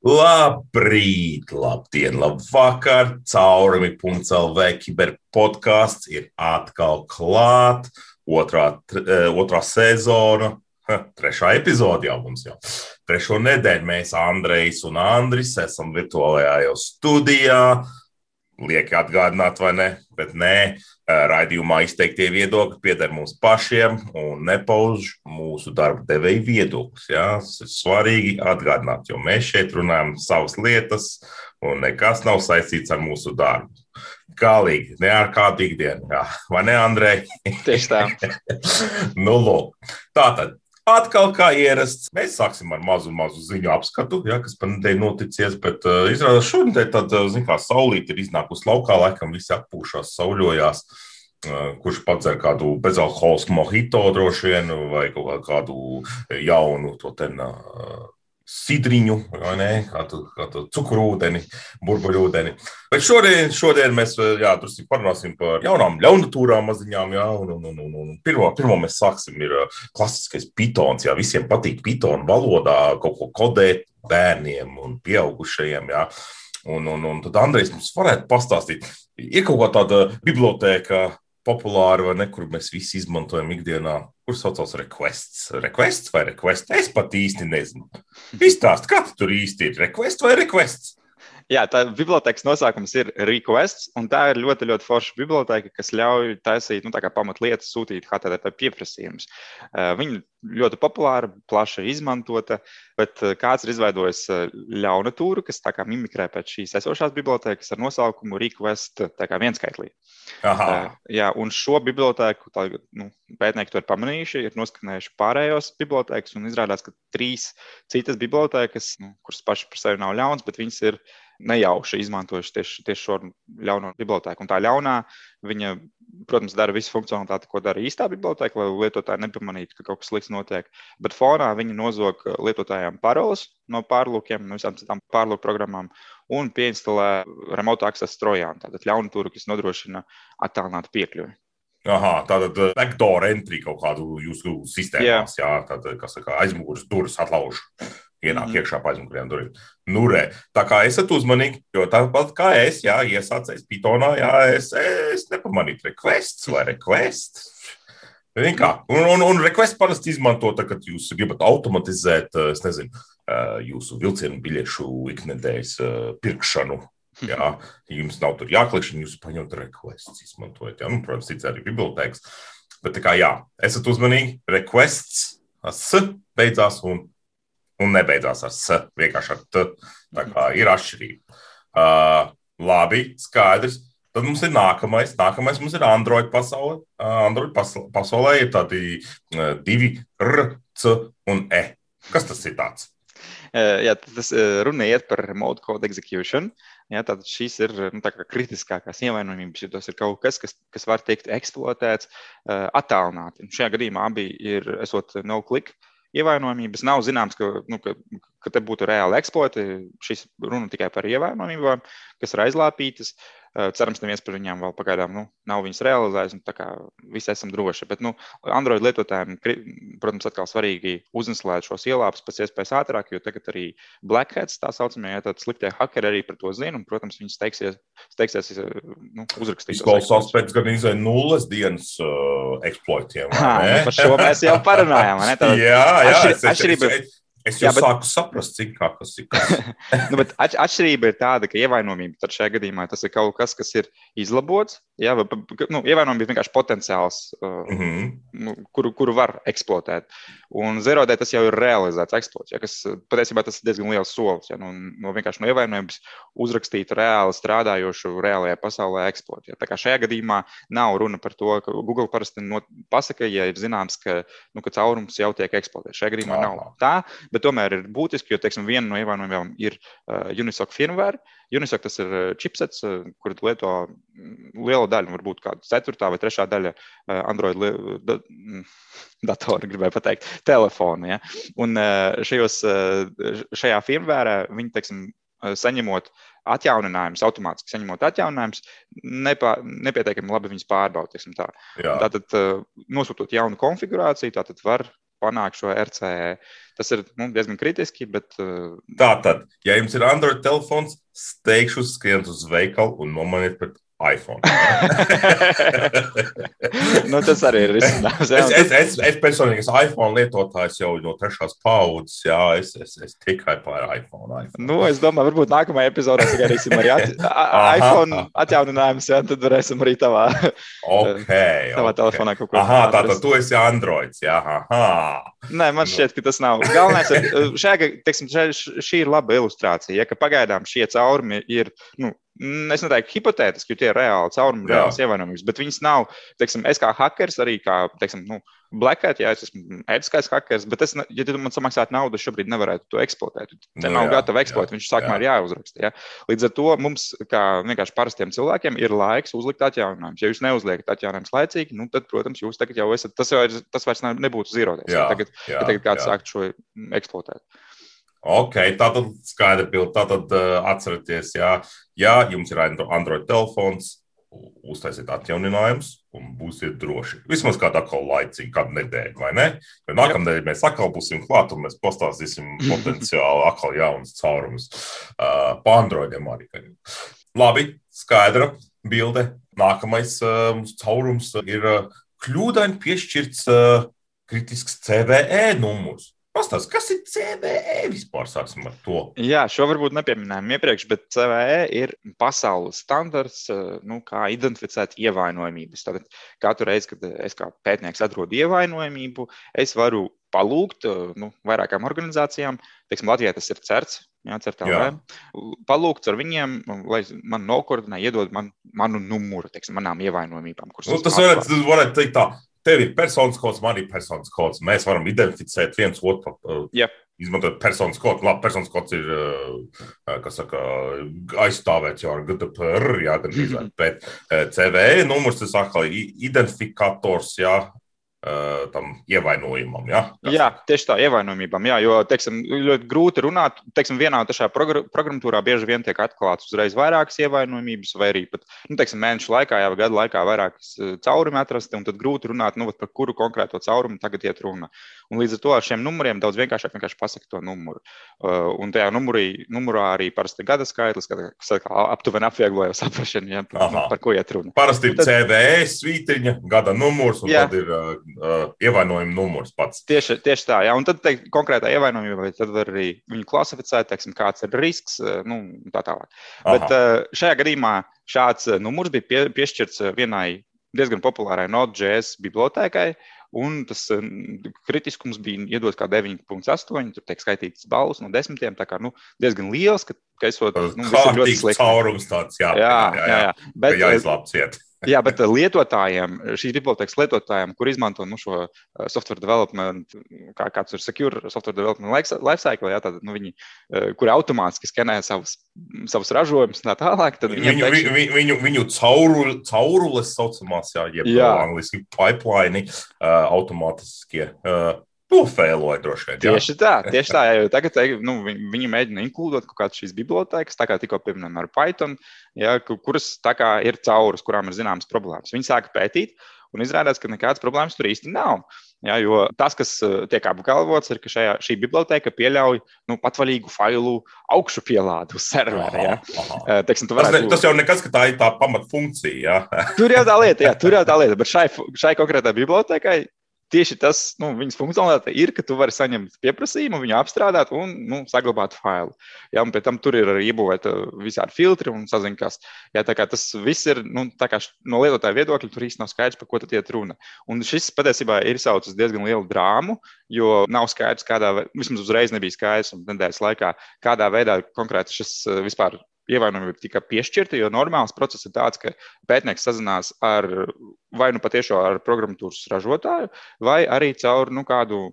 Labrīt, labdien, labvakar! Caurumi .lv kiberpodkāsts ir atkal klāt. Otrā, eh, otrā sezona, trešā epizode jau mums jau. Trešo nedēļu mēs, Andrejs un Andris, esam virtuālajā jau studijā. Lieki atgādināt, vai ne? Bet nē, raidījumā izteiktie viedokļi pieder mums pašiem un nepauž mūsu darba devēja viedokļus. Ja? Tas ir svarīgi atgādināt, jo mēs šeit runājam savas lietas, un nekas nav saistīts ar mūsu darbu. Galīgi, ne ar kādu ikdienu, jā. vai ne, Andrej? Tieši tā. nu, lūk. Tātad, Atkal, kā ierasts, mēs sāksim ar mazu, mazu ziņu apskatu, ja, kas par nedēļu noticies. Bet uh, izrādās, šodien tāda, zināmā kā saulīte ir iznākusi laukā, laikam visi atpūšās, sauļojās. Uh, kurš padzer kādu bezalkoholisku mohito droši vien, vai kādu jaunu to ten. Uh, sidriņu, ne? Kādu, kādu cukurūdeni, burbuļūdeni. Bet šodien, šodien mēs jā, parunāsim par jaunām ļaunatūrām maziņām. Jā, un, un, un, un pirmo, pirmo mēs sāksim ir klasiskais pitons. Jā, visiem patīk pitonu valodā kaut ko kodēt bērniem un pieaugušajiem. Jā. Un, un, un tad Andrejs mums varētu pastāstīt, ir kaut kā tāda populāra vai ne, kur mēs visi izmantojam ikdienā, kur saucās requests. Requests vai requests? Es pat īsti nezinu. Izstāst, tu tur īsti ir requests vai requests? Jā, tā bibliotekas nosaukums ir Requests, un tā ir ļoti, ļoti forša biblioteka, kas ļauj taisīt nu, pamatlietas, sūtīt HTTP pieprasījumus. Uh, viņa ļoti populāra, plaši izmantota, bet uh, kāds ir izveidojis uh, ļaunatūru, kas mimikrē pēc šīs esošās bibliotekas ar nosaukumu Request vienskaitlī. Uh, jā, un šo biblioteku tā, nu, pētnieki to ir pamanījuši, ir noskanējuši pārējos bibliotekas, un izrādās, ka trīs citas bibliotekas, nu, kuras pašas par sevi nav ļaunas, bet viņas ir nejauši izmantojuši tieši, tieši šo ļauno bibliotēku. Un tā ļaunā, viņa, protams, dara visu funkcionalitāti, ko dara īstā biblioteka, lai lietotāji nepamanītu, ka kaut kas slikts notiek. Bet fonā viņa nozog lietotājiem paroles no pārlūkiem, no visām citām pārlūku programmām un pieinstalē remote access trojām, tātad ļaunatūru, kas nodrošina attālinātu piekļuvi. Aha, tātad uh, backdoor entry kaut kādu jūsu sistēmās, jā, jā tātad, kas saka, aizmugures durvis atlauž ienāk mm iekšā pa aizmugurējām durvīm. Nu, re. Tā kā esat uzmanīgi, jo tāpat kā es, jā, iesācējis Pythonā, jā, es, es nepamanīju requests vai requests. Kā, un, un, un request parasti izmanto, tad, kad jūs gribat automatizēt, eh, es nezinu, eh, jūsu vilcienu biļešu iknedēļas eh, pirkšanu. Jā, jums nav tur jāklikšķina, jūs paņemat requests, izmantojat. Jā, nu, protams, cits arī bibliotēkas. Bet tā kā jā, esat uzmanīgi, requests, s beidzās un un nebeidzās ar s, vienkārši ar t. Tā kā ir atšķirība. Uh, labi, skaidrs. Tad mums ir nākamais. Nākamais mums ir Android pasaule. Uh, Android pasaulē ir tādi uh, divi R, C un E. Kas tas ir tāds? Jā, tas runa iet par remote code execution. Jā, tātad šīs ir nu, tā kritiskākās ievainojumības, jo tas ir kaut kas, kas, kas var tikt eksploatēts uh, attālināti. Šajā gadījumā abi ir esot no-click uh, ievainojamības. Nav zināms, ka, nu, ka, ka te būtu reāli eksploati. Šis runa tikai par ievainojumībām, kas ir aizlāpītas. Eh, cerams, neviens par viņiem vēl pagaidām nu, nav viņas realizējis. Tā kā visi esam droši. Bet nu, Android lietotājiem, protams, atkal svarīgi uzinstalēt šos ielāpus pēc iespējas ātrāk, jo tagad arī Black Hats, tā saucamie, ja sliktie hackeri arī par to zina. Un, protams, viņi steigsies, steigsies eh, nu, uzrakstīt. Izklausās pēc gan izai nulles dienas uh, eksploitiem. Nu, par šo mēs jau parunājām. jā, jā. Atšķirība. Es, es, Es jau jā, bet... sāku saprast, cik kā tas ir. nu, atšķirība ir tāda, ka ievainojamība šajā gadījumā tas ir kaut kas, kas ir izlabots. Jā, vai, nu, ievainojamība ir vienkārši potenciāls, uh, mm -hmm. kuru, kuru var eksploatēt. Un zerodē tas jau ir realizēts eksploats, ja, kas patiesībā tas ir diezgan liels solis. Ja, nu, no vienkārši no ievainojumības uzrakstīt reāli strādājošu reālajā pasaulē eksploatu. Tā kā šajā gadījumā nav runa par to, ka Google parasti no, pasaka, ja ir zināms, ka, nu, ka caurums jau tiek eksploatēts. Šajā gadījumā Aha. nav tā bet tomēr ir būtiski, jo teiksim, viena no ievainojumiem ir uh, Unisoc firmware. Unisoc tas ir chipsets, uh, kur lieto liela daļa, varbūt kāda ceturtā vai trešā daļa uh, Android da, datora, gribēju pateikt, telefona. Ja? Un uh, šajos, uh, šajā firmware viņi, teiksim, saņemot atjauninājumus, automātiski saņemot atjauninājumus, nepietiekami labi viņus pārbaudīt. Tā. Tātad, nosūtot jaunu konfigurāciju, tātad var panākt šo RCE. Tas ir nu, diezgan kritiski. Bet, uh... Tā tad, ja jums ir Android telefons, steigšu skriet uz veikalu un nomaniet pret iPhone. nu, tas arī ir risinājums. Es, es, es, es personīgi esmu iPhone lietotājs jau no trešās paudzes. Jā, es, es, es tikai par iPhone. iPhone. Nu, es domāju, varbūt nākamajā epizodē skatīsim arī at, iPhone atjauninājumus. Jā, tad varēsim arī tavā, okay, tavā okay. telefonā kaut ko tādu. Tātad tu esi Androids. Jā, aha. Nē, man šķiet, ka tas nav. Galvenais ir, šajā, teiksim, šī, šī ir laba ilustrācija. Ja, pagaidām šie caurumi ir. Nu, es neteiktu hipotētiski, jo tie ir reāli caurumi, reāls ievainojums, bet viņas nav, teiksim, es kā hackers, arī kā, teiksim, nu, Black Hat, ja es esmu ētiskais hackers, bet es, ja tu man samaksātu naudu, šobrīd nevarētu to eksploatēt. Te nu, nav gatava eksploatēt, viņš sākumā ir jāuzraksta. Ja? Līdz ar to mums, kā vienkārši parastiem cilvēkiem, ir laiks uzlikt atjauninājumus. Ja jūs neuzliekat atjauninājumus laicīgi, nu, tad, protams, jūs tagad jau esat, tas, jau ir, tas vairs nebūtu zīroties. Ja? Tagad, jā, ja tagad kāds sāktu šo eksploatēt. Ok, tā tad skaidra pilna. Tā tad uh, atcerieties, jā, ja jums ir Android telefons, uztaisiet atjauninājumus un būsiet droši. Vismaz kādā laicīgi, kādu nedēļu, vai ne? Jo nākamnedēļ mēs atkal būsim klāt un mēs pastāstīsim potenciāli atkal jaunas caurumus uh, pa Androidiem arī. Labi, skaidra bilde. Nākamais uh, caurums ir uh, kļūdaini piešķirts uh, kritisks CVE numurs. Pastāst, kas ir CVE vispār? Sāksim ar to. Jā, šo varbūt nepieminējām iepriekš, bet CVE ir pasaules standarts, eh, nu, kā identificēt ievainojamības. Tad katru reizi, kad es kā pētnieks atrodu ievainojamību, es varu palūgt eh, nu, vairākām organizācijām, teiksim, Latvijā tas ir CERTS. Jā, CERTLV. Palūgts ar viņiem, lai man nokoordinē, iedod man, manu numuru, teiksim, manām ievainojumībām. Nu, tas varētu, varētu teikt tā, tev ir personas kods, man ir personas kods. Mēs varam identificēt viens otru. Uh, yeah. Izmantojot personas kodu. Labi, personas kods ir uh, uh, saka, aizstāvēts jau ar GDPR, jā, gan izvērt. Bet CVE numurs tas atkal identifikators, jā, tam ievainojumam. Ja? Kas? Jā, tieši tā, ievainojumam. Jā, jo teiksim, ļoti grūti runāt. Teiksim, vienā šajā programmatūrā bieži vien tiek atklāts uzreiz vairākas ievainojumības, vai arī pat nu, teiksim, mēnešu laikā, jau gadu laikā vairākas caurumi atrasti, un tad grūti runāt, nu, par kuru konkrēto caurumu tagad iet runa. Un līdz ar to ar šiem numuriem daudz vienkāršāk vienkārši pasakot to numuru. Uh, un tajā numurī, numurā arī parasti gada skaitlis, kas aptuveni apviegloja saprašanu, ja, par, Aha. par ko iet runa. Parasti ir tad... CVE svītriņa, gada numurs, un jā. tad ir uh, uh, ievainojuma numurs pats. Tieši, tieši tā, jā, un tad teikt, konkrētā ievainojuma, tad var arī viņu klasificēt, teiksim, kāds ir risks, uh, nu, tā tālāk. Aha. Bet uh, šajā gadījumā šāds numurs bija pie, piešķirts vienai diezgan populārai Node.js bibliotēkai, Un tas kritiskums bija iedots kā 9,8. Tur tiek skaitīts balvas no desmitiem. Tā kā nu, diezgan liels, ka, ka esot nu, ļoti slikti. Caurums tāds, jā, jā, jā, jā, jā. Bet, jāizlāp ciet. Jā, bet lietotājiem, šīs bibliotekas lietotājiem, kur izmanto nu, šo software development, kā, kāds ir secure software development lifecycle, jā, tad, nu, viņi, kuri automātiski skenē savus, savus ražojumus un tā tālāk, viņu, teikšu... viņu, viņu, viņu caurul, caurules saucamās, jā, jeb angliski pipeline, uh, automātiskie. Uh, Nofēloja droši vien. Jā. Tieši tā, tieši tā. Jo tagad nu, viņi, viņi mēģina inkludēt kaut kādas šīs bibliotekas, tā kā tikko pieminējām ar Python, ja, kuras kā, ir cauras, kurām ir zināmas problēmas. Viņi sāka pētīt, un izrādās, ka nekādas problēmas tur īsti nav. Ja, jo tas, kas eh, tiek apgalvots, ir, ka šajā, šī biblioteka pieļauj nu, patvaļīgu failu augšu pielādi uz servera. Ja. Eh, Teiksim, varētu... tas, ne, tas jau nekas, ka tā ir tā pamatfunkcija. Ja. tur jau tā lieta, jā, tur jau tā lieta. Bet šai, šai konkrētai bibliotekai tieši tas, nu, viņas funkcionalitāte ir, ka tu vari saņemt pieprasījumu, viņu apstrādāt un nu, saglabāt failu. Jā, un pēc tam tur ir arī iebūvēta visādi filtri un saziņas. Jā, tā kā tas viss ir nu, no lietotāja viedokļa, tur īsti nav skaidrs, par ko tad iet runa. Un šis patiesībā ir izsaucis diezgan lielu drāmu, jo nav skaidrs, kādā vismaz uzreiz nebija skaidrs, un nedēļas laikā, kādā veidā konkrēti šis eh, vispār ievainojumi tika piešķirti, jo normāls process ir tāds, ka pētnieks sazinās ar vai nu patiešām ar programmatūras ražotāju, vai arī caur nu, kādu,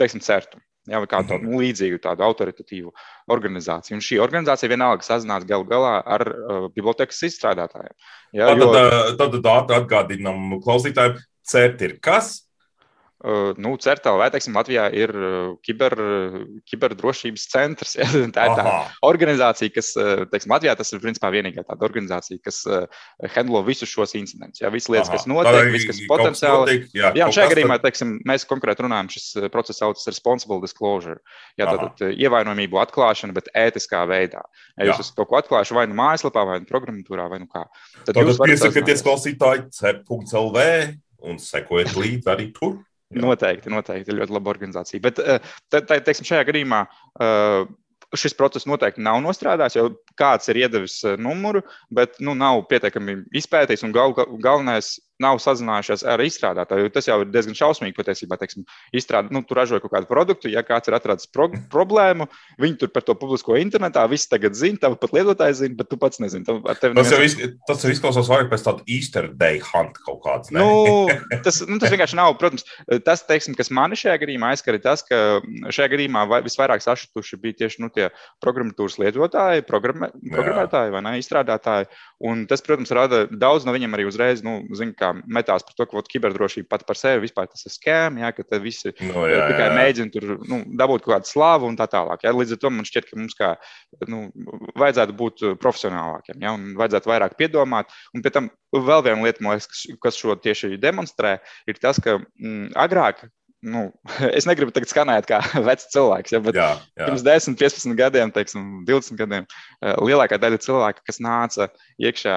teiksim, certu. Jā, vai kādu tādu nu, līdzīgu, tādu autoritatīvu organizāciju. Un šī organizācija vienalga sazinās galu galā ar uh, bibliotekas izstrādātājiem. Jā, tad, jo... tad, tad, tad atgādinām klausītājiem, CERT ir kas? Nu, CERTLV, teiksim, Latvijā ir kiber, kiberdrošības centrs. Ja? Tā ir tā Aha. organizācija, kas, teiksim, Latvijā tas ir principā vienīgā tāda organizācija, kas handlo visus šos incidentus. Ja? Visas lietas, Aha. kas notiek, viss, kas potenciāli. Notiek, jā, jā šajā gadījumā, teiksim, mēs konkrēti runājam, šis process saucas responsible disclosure. Jā, tātad ievainojamību atklāšana, bet ētiskā veidā. Ja jūs esat kaut ko atklājuši vai nu mājaslapā, vai nu programmatūrā, vai nu kā. Tad, tad jūs piesakieties klausītāji CEP.lv un sekojiet līdzi arī tur. Jā. Noteikti, noteikti ļoti laba organizācija. Bet eh, tā, tā, teiksim, šajā gadījumā uh, šis process noteikti nav nostrādājis, jo kāds ir iedevis eh, numuru, bet nu, nav pietiekami izpētījis. Gal, galvenais nav sazinājušies ar izstrādātāju. Tas jau ir diezgan šausmīgi patiesībā. Teiksim, izstrādā, nu, tu ražoji kaut kādu produktu, ja kāds ir atradzis pro problēmu, viņi tur par to publisko internetā, visi tagad zina, tev pat lietotāji zina, bet tu pats nezini. Tev, tas, neviens... jau iz, tas jau izklausās vairāk pēc tāda Easter day hunt kaut kāds. Ne? Nu, tas, nu, tas vienkārši nav. Protams, tas, teiksim, kas man šajā gadījumā aizskar, ir tas, ka šajā gadījumā visvairāk sašutuši bija tieši nu, tie programmatūras lietotāji, programmē, programmētāji vai ne, izstrādātāji. Un tas, protams, rada daudz no viņiem arī uzreiz, nu, zina, kā metās par to, ka ot, kiberdrošība pat par sevi vispār tas ir skēm, ja, ka visi no, jā, tikai jā. mēģina tur nu, dabūt kaut kādu slāvu un tā tālāk. Ja. Līdz ar to man šķiet, ka mums kā, nu, vajadzētu būt profesionālākiem ja, un vajadzētu vairāk piedomāt. Un pēc tam vēl viena lieta, liekas, kas, šo tieši demonstrē, ir tas, ka mm, agrāk nu, es negribu teikt, skanēt kā vecs cilvēks, ja, bet jā, jā. pirms 10, 15 gadiem, teiksim, 20 gadiem, eh, lielākā daļa cilvēku, kas nāca iekšā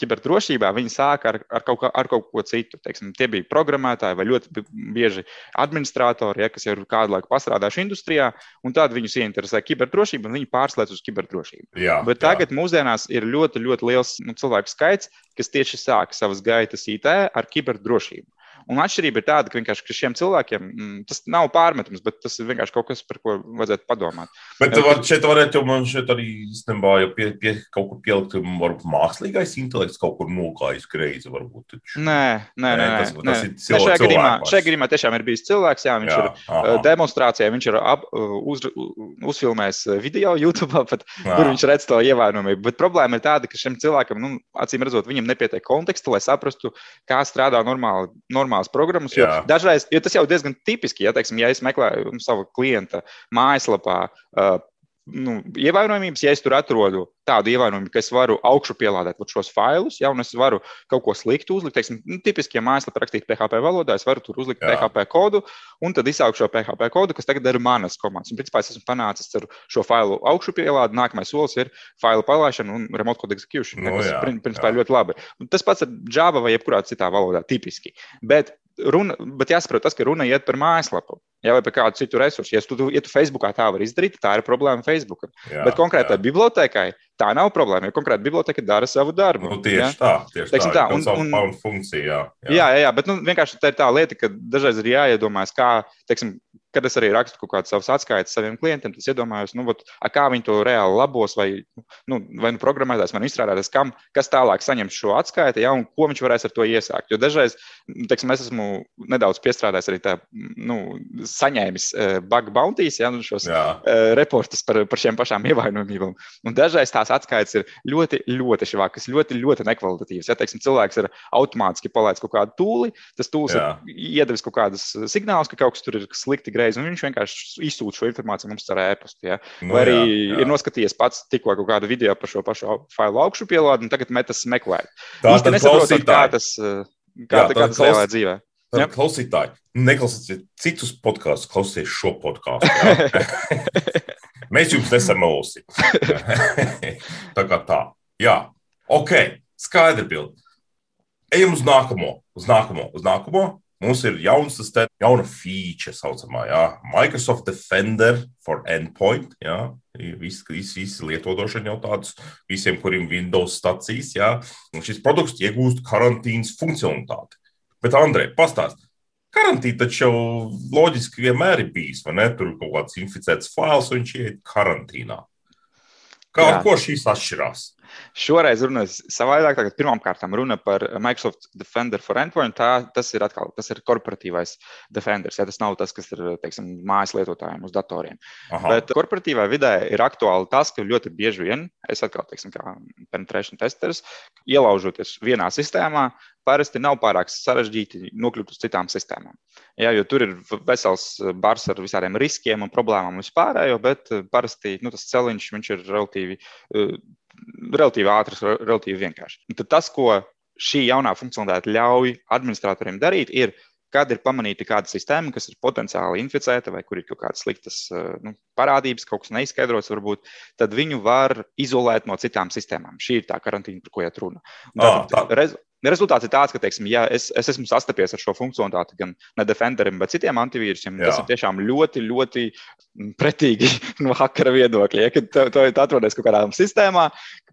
kiberdrošībā, viņi sāka ar, ar, kaut, kā, ar kaut ko citu. Teiksim, tie bija programmētāji vai ļoti bieži administratori, ja, kas ir kādu laiku pastrādājuši industrijā, un tad viņus ieinteresē kiberdrošība, un viņi pārslēdz uz kiberdrošību. Jā, bet tagad jā. mūsdienās ir ļoti, ļoti liels nu, cilvēku skaits, kas tieši sāk savas gaitas IT ar kiberdrošību. Un atšķirība ir tāda, ka vienkārši ka šiem cilvēkiem mm, tas nav pārmetums, bet tas ir vienkārši kaut kas, par ko vajadzētu padomāt. Bet var, šeit varētu man šeit arī īstenībā jau pie, pie kaut kur pielikt, varbūt mākslīgais intelekts kaut kur nokājis greizi. Varbūt, taču. nē, nē, nē, tas, nē. tas ir cilvēks. Šajā gadījumā, šajā gadījumā tiešām ir bijis cilvēks, jā, viņš jā, ir aha. demonstrācijā, viņš ir ap, uz, uzfilmējis video YouTube, pat, kur viņš redz to ievainojumību. Bet problēma ir tāda, ka šim cilvēkam, nu, acīm redzot, viņam nepietiek konteksta, lai saprastu, kā strādā normāli. normāli normālas programmas. Jo Jā. dažreiz, jo tas jau diezgan tipiski, ja, teiksim, ja es meklēju savu klienta mājaslapā. Uh, nu, ievainojumības, ja es tur atrodu tādu ievainojumu, ka es varu augšu pielādēt šos failus, ja es varu kaut ko sliktu uzlikt, teiksim, nu, tipiski, ja mājaslapā rakstīt PHP valodā, es varu tur uzlikt Jā. PHP kodu un tad izsaukt šo PHP kodu, kas tagad ir manas komandas. Un, principā, es esmu panācis ar šo failu augšu pielādi. Nākamais solis ir failu palaišana un remote code execution, no, kas, jā, principā, jā. ļoti labi. Un tas pats ir Java vai jebkurā citā valodā, tipiski. Bet runa, bet jāsaprot tas, ka runa iet par mājaslapu. Jā, vai par kādu citu resursu. Ja tu, ja tu Facebookā tā vari izdarīt, tā ir problēma Facebook. Jā, bet konkrētai bibliotekai tā nav problēma. Jo konkrēti biblioteka dara savu darbu. Nu, tieši jā? tā, tieši Teiksim tā. tā. Un, un, funkcija, jā, jā. jā, jā, jā, bet nu, vienkārši tā ir tā lieta, ka dažreiz ir jāiedomājas, kā, teiksim, kad es arī rakstu kaut kādas savas atskaites saviem klientiem, tad es iedomājos, nu, vat, kā viņi to reāli labos, vai nu, vai nu programmētājs, vai nu izstrādātājs, kam, kas tālāk saņems šo atskaiti, ja, un ko viņš varēs ar to iesākt. Jo dažreiz, teiksim, es esmu nedaudz piestrādājis arī tā, nu, saņēmis uh, bug bounties, ja, nu, šos uh, reportus par, par šiem pašām ievainojumībām. Un dažreiz tās atskaites ir ļoti, ļoti švākas, ļoti, ļoti nekvalitatīvas. Ja, teiksim, cilvēks ir automātiski palaidis kaut kādu tūli, tas tūlis ir iedevis kaut kādus signālus, ka kaut kas tur ir slikti greizi, un viņš vienkārši izsūta šo informāciju mums ar e-pastu. Ja? Nu Vai arī jā, jā. ir noskatījies pats tikko kaut kādu video par šo pašu failu augšu pielādi, un tagad metas meklēt. Tā ir nesaprotot, kā tas, kā, jā, kā tas reālā dzīvē. Tad, klausītāji, neklausieties citus podkāstus, klausieties šo podkāstu. Mēs jums nesam ausi. tā kā tā. Jā, ok, skaidri bildi. Ejam uz nākamo, uz nākamo, uz nākamo. Mums ir jauns, tas jauna feature, saucamā, jā. Microsoft Defender for Endpoint. Jā. Visi, visi, visi lietodošana jau tādus, visiem, kuriem Windows stacijas, jā. Un šis produkts iegūst karantīnas funkcionalitāti. Bet, Andrej, pastāst, karantīna taču jau loģiski vienmēr ir bijis, vai ne? Tur kaut kāds inficēts fails, un viņš iet karantīnā. Kā ar ko šīs atšķirās? Šoreiz runājot savādāk, tagad pirmkārt runa par Microsoft Defender for Endpoint. Tā, tas ir atkal tas ir korporatīvais Defenders. Ja, tas nav tas, kas ir teiksim, mājas lietotājiem uz datoriem. Aha. Bet korporatīvā vidē ir aktuāli tas, ka ļoti bieži vien es atkal, teiksim, kā penetration testers, ielaužoties vienā sistēmā, parasti nav pārāk sarežģīti nokļūt uz citām sistēmām. Jā, jo tur ir vesels bars ar visādiem riskiem un problēmām vispārējo, bet parasti nu, tas celiņš ir relatīvi, relatīvi ātrs, relatīvi vienkāršs. Tad tas, ko šī jaunā funkcionalitāte ļauj administratoriem darīt, ir kad ir pamanīta kāda sistēma, kas ir potenciāli inficēta vai kur ir kaut kādas sliktas nu, parādības, kaut kas neizskaidrots, varbūt, tad viņu var izolēt no citām sistēmām. Šī ir tā karantīna, par ko iet runa. Tātad, ah, tā. Rez, Rezultāts ir tāds, ka, teiksim, ja es, es esmu sastapies ar šo funkcionalitāti gan ne Defenderim, bet citiem antivīrusiem. Jā. Tas ir tiešām ļoti, ļoti pretīgi no hakera viedokļa. Ja, kad tu, tu atrodies kaut kādā sistēmā,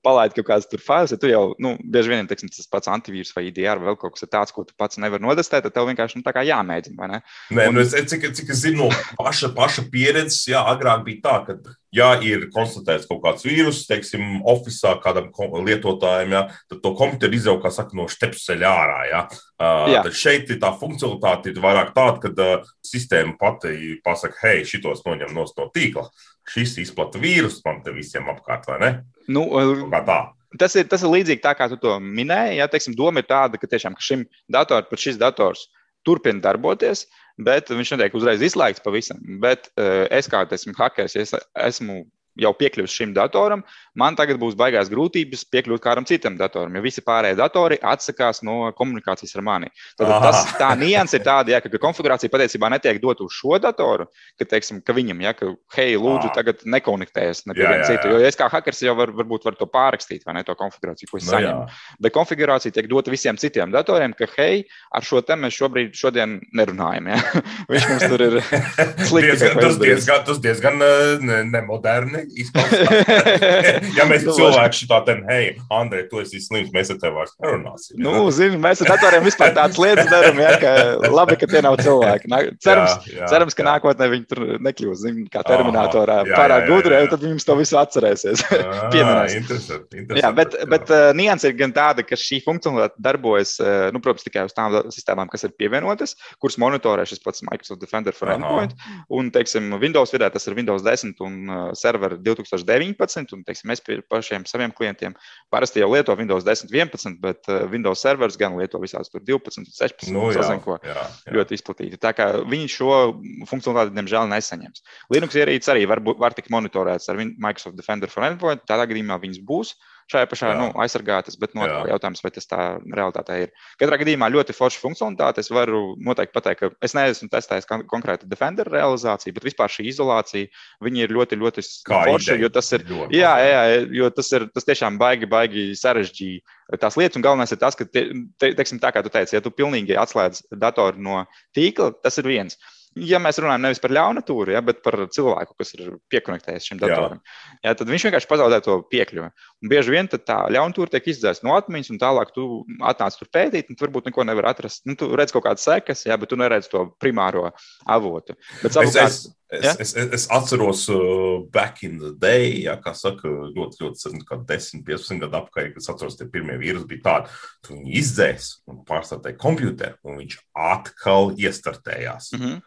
palaidi kaut kādas tur failus, ja tu jau, nu, bieži vien teiksim, tas pats antivīrus vai IDR vai vēl kaut kas tāds, ko tu pats nevari nodestēt, tad tev vienkārši nu, tā kā jāmēģina, vai ne? Nē, un... nu, es, cik, cik es zinu, no paša, paša pieredzes, jā, agrāk bija tā, ka ja ir konstatēts kaut kāds vīrus, teiksim, oficiālā kādam lietotājam, ja, tad to komputeru izjaukt, kā saka, no stepseļa ārā. Ja. Uh, tad šeit tā funkcionalitāte ir vairāk tāda, ka uh, sistēma pati pasaka, hei, šitos noņem no tīkla. Šis izplata vīrusu man te visiem apkārt, vai ne? Nu, kā tā. Tas ir, tas ir līdzīgi tā, kā tu to minēji. Ja, teiksim, doma ir tāda, ka tiešām ka šim datoram, pat šis dators turpina darboties, uh, bet viņš netiek uzreiz izslēgts pavisam. Bet uh, es kā esmu hackers, es esmu jau piekļuvis šim datoram, man tagad būs baigās grūtības piekļūt kādam citam datoram, jo visi pārējie datori atsakās no komunikācijas ar mani. Tad tas, tā nianses ir tāda, ja, ka konfigurācija patiesībā netiek dot uz šo datoru, ka, teiksim, ka viņam, ja, ka, hei, lūdzu, tagad nekonektējies ne pie viena cita. Jo es kā hackers jau var, varbūt varu to pārrakstīt, vai ne, to konfigurāciju, ko es no, saņemu. Jā. Bet konfigurācija tiek dota visiem citiem datoriem, ka, hei, ar šo te mēs šobrīd šodien nerunājam. Ja. Viņš mums tur ir slikti. tas diezgan, tas diezgan nemoderni izpausās. ja mēs cilvēki šitā te, hei, Andrej, tu esi slims, mēs ar tevi vairs nerunāsim. Nu, zini, mēs ar datoriem vispār tādas lietas darām, ja, ka labi, ka tie nav cilvēki. Cerams, jā, jā, cerams ka jā. nākotnē viņi tur nekļūs, zini, kā terminatorā pārāk gudri, tad viņi to visu atcerēsies. Pieminēs. Interesanti, interesanti. Jā, bet, jā. bet uh, nianses ir gan tāda, ka šī funkcionalitāte darbojas, uh, nu, protams, tikai uz tām sistēmām, kas ir pievienotas, kuras monitorē šis pats Microsoft Defender for Aha. Endpoint. Un, teiksim, Windows vidē tas ir Windows 10 un uh, serveri 2019, un teiksim, mēs pašiem saviem klientiem parasti jau lieto Windows 10, 11, bet uh, Windows servers gan lieto visās 12, 16, nu, jā, sazin, jā, jā. ļoti izplatīti. Tā kā viņi šo funkcionalitāti, diemžēl, nesaņems. Linux ierīces arī var, var tikt monitorētas ar Microsoft Defender for Endpoint, tādā gadījumā viņas būs šajā pašā nu, aizsargātas, bet no, jautājums, vai tas tā realitātē ir. Katrā gadījumā ļoti forša funkcionalitāte. Es varu noteikti pateikt, ka es neesmu testējis konkrēti Defender realizāciju, bet vispār šī izolācija ir ļoti, ļoti forša. Jo tas ir, jā, jā, jo tas ir tas tiešām baigi, baigi sarežģīti tās lietas. Un galvenais ir tas, ka, te, te, teiksim, tā kā tu teici, ja tu pilnīgi atslēdz datoru no tīkla, tas ir viens ja mēs runājam nevis par ļaunatūru, ja, bet par cilvēku, kas ir piekonektējies šim datoram, ja, tad viņš vienkārši pazaudē to piekļuvi. Un bieži vien tā ļaunatūra tiek izdzēsta no atmiņas, un tālāk tu atnāc tur pētīt, un tu varbūt neko nevar atrast. Nu, tu redz kaut kādas sekas, ja, bet tu neredz to primāro avotu. Bet, savukārt, es, es, ja? es, es, es atceros, uh, back in the day, ja, kā saka, ļoti, ļoti sen, kā 10, 15 gadu atpakaļ, kad es atceros, tie pirmie vīrusi bija tādi, tu viņu izdzēs un pārstartēji komputeru, un viņš atkal iestartējās. Mm -hmm.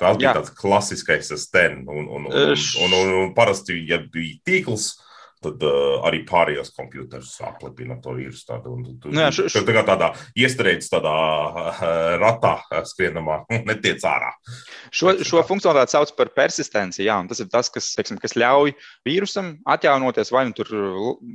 Tas bija Jā. tāds klasiskais STN. Un, un, un, un, un, un, un parasti, ja bija tīkls, tad uh, arī pārējos komputerus aplepina to un, nu, jā, š, š... Tā tādā iestrēdzis tādā uh, ratā skrienamā, netiec ārā. Šo, šo funkcionalitāti sauc par persistenci, jā, un tas ir tas, kas, teiksim, kas ļauj vīrusam atjaunoties vai nu tur,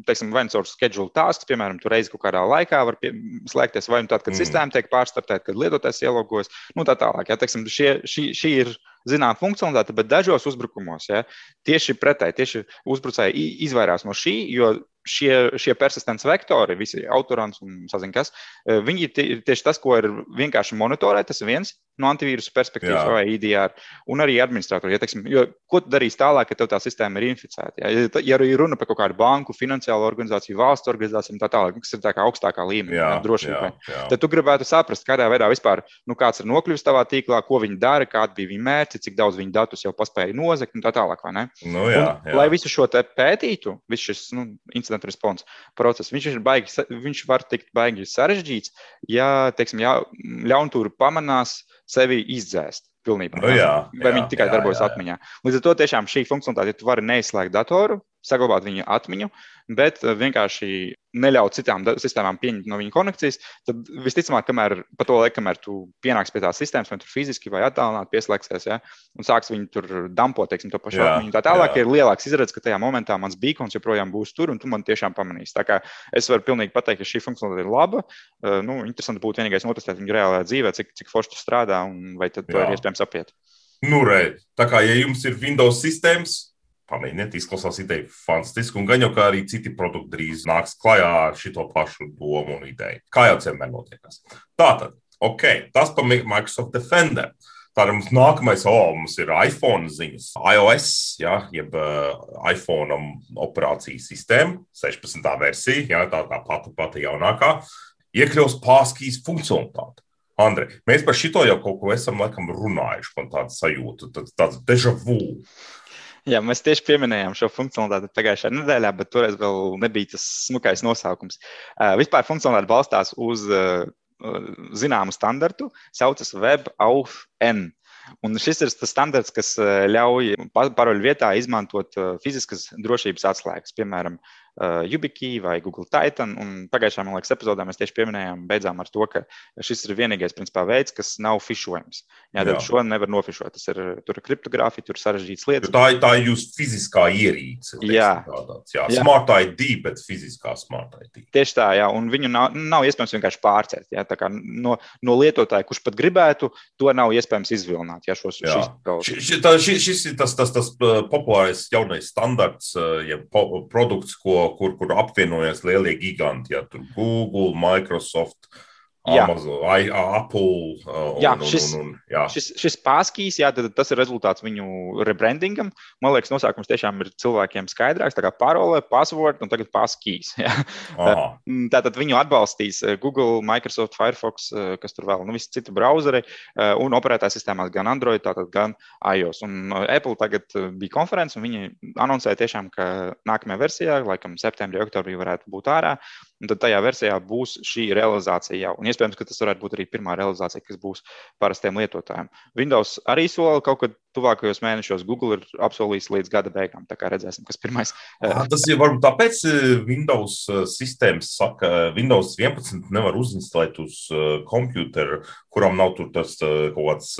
teiksim, vai nu caur schedule tasks, piemēram, tur reizi kaut kādā laikā var pie, slēgties, vai nu tad, kad mm. sistēma tiek pārstartēta, kad lietotājs ielogojas, nu tā tālāk. Jā, teiksim, šie, šī, šī ir zinām funkcionalitāte, bet dažos uzbrukumos ja, tieši pretēji, tieši uzbrucēji izvairās no šī, jo šie, šie persistents vektori, visi autorants un sazin kas, e, viņi ir tieši tas, ko ir vienkārši monitorēt, tas ir viens no antivīrusu perspektīvas Jā. vai IDR, un arī administratori. Ja, teiksim, jo, ko tu darīsi tālāk, ja tev tā sistēma ir inficēta? Ja, ja, ja arī runa par kaut kādu banku, finansiālu organizāciju, valstu organizāciju un tā tālāk, kas ir tā kā augstākā līmenī, jā, drošībai, tad tu gribētu saprast, kādā veidā vispār, nu, kāds ir nokļuvis tavā tīklā, ko viņi dara, kādi bija viņa mērķi, cik daudz viņi datus jau paspēja nozagt un tā tālāk. Nu, jā, un, jā. Lai visu šo pētītu, viss šis nu, incidents incident response process. Viņš, ir baigi, viņš var tikt baigi sarežģīts, ja, teiksim, ja ļaunprātīgi pamanās sevi izdzēst. Pilnībā, nu, jā, vai jā, viņi tikai jā, darbojas jā, jā. atmiņā. Līdz ar to tiešām šī funkcionalitāte, ja tu vari neizslēgt datoru, saglabāt viņa atmiņu, bet eh, vienkārši neļaut citām sistēmām pieņemt no viņa konekcijas, tad visticamāk, kamēr pa to laiku, kamēr tu pienāks pie tās sistēmas, vai tur fiziski vai attālināti pieslēgsies, ja, un sāks viņu tur dampot, teiksim, to pašu atmiņu. Tā tālāk jā. ir lielāks izredzes, ka tajā momentā mans beacons joprojām būs tur, un tu man tiešām pamanīsi. Tā kā es varu pilnīgi pateikt, ka šī funkcionalitāte ir laba. Uh, nu, interesanti būtu vienīgais notestēt viņu reālajā dzīvē, cik, cik forši tas strādā, un vai tad to jā. ir iespējams apiet. Nu, re, tā kā ja jums ir Windows sistēmas, Pamēģiniet, izklausās ideja fantastiski, un gan jau kā arī citi produkti drīz nāks klajā ar šo pašu domu un ideju. Kā jau vienmēr notiekās. Tātad, ok, tas par Microsoft Defender. Tad mums nākamais, oh, mums ir iPhone ziņas, iOS, ja, jeb uh, iPhone operācijas sistēma, 16. versija, ja, tā kā pati, pati jaunākā, iekļaus pārskīs funkcionalitāti. Andrej, mēs par šito jau kaut ko esam laikam runājuši, man tāda sajūta, tāds deja vu. Jā, mēs tieši pieminējām šo funkcionalitāti pagājušajā nedēļā, bet toreiz vēl nebija tas smukais nosaukums. Uh, vispār funkcionalitāte balstās uz uh, zināmu standartu, saucas WebAuthn. Un šis ir tas standarts, kas ļauj paroļu vietā izmantot fiziskas drošības atslēgas, piemēram, uh, YubiKey vai Google Titan. Un pagājušajā, man liekas, epizodē mēs tieši pieminējām, beidzām ar to, ka šis ir vienīgais principā, veids, kas nav fišojams. Jā, tad šo nevar nofišot. Tas ir, tur ir kriptogrāfija, tur ir sarežģītas lietas. Tā, tā ir jūsu fiziskā ierīce. Jā, tādāds, jā. jā. Smart ID, bet fiziskā smart ID. Tieši tā, jā, un viņu nav, nav iespējams vienkārši pārcelt. Jā, no, no lietotāja, kurš pat gribētu, to nav iespējams izvilināt. Jā, šos, jā. Šis, tā, šis, šis ir tas, tas, tas populārais jaunais standarts, ja produkts, ko kur, kur apvienojas lielie giganti, ja tur Google, Microsoft, Amazon, I, Apple. Un, jā, šis, un, un, jā. Šis, šis pārskīs, jā, tad tas ir rezultāts viņu rebrandingam. Man liekas, nosaukums tiešām ir cilvēkiem skaidrāks. Tā kā parole, password un tagad pārskīs. Tātad viņu atbalstīs eh, Google, Microsoft, Firefox, eh, kas tur vēl, nu, visi citi brauzeri eh, un operētājs sistēmās gan Android, tātad gan iOS. Un Apple tagad bija konferences, un viņi anoncēja tiešām, ka nākamajā versijā, laikam septembrī, oktobrī varētu būt ārā. Un tad tajā versijā būs šī realizācija jau. Un iespējams, ka tas varētu būt arī pirmā realizācija, kas būs parastiem lietotājiem. Windows arī sola kaut kad tuvākajos mēnešos. Google ir apsolījis līdz gada beigām. Tā kā redzēsim, kas pirmais. Ah, tas ir varbūt tāpēc Windows sistēmas saka, Windows 11 nevar uzinstalēt uz kompjuteru, kuram nav tur tas kaut kāds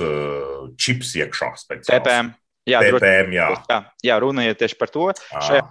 čips iekšā. Speciāls. TPM. Jā, TPM, jā. jā, jā, runa ir tieši par to. Šajā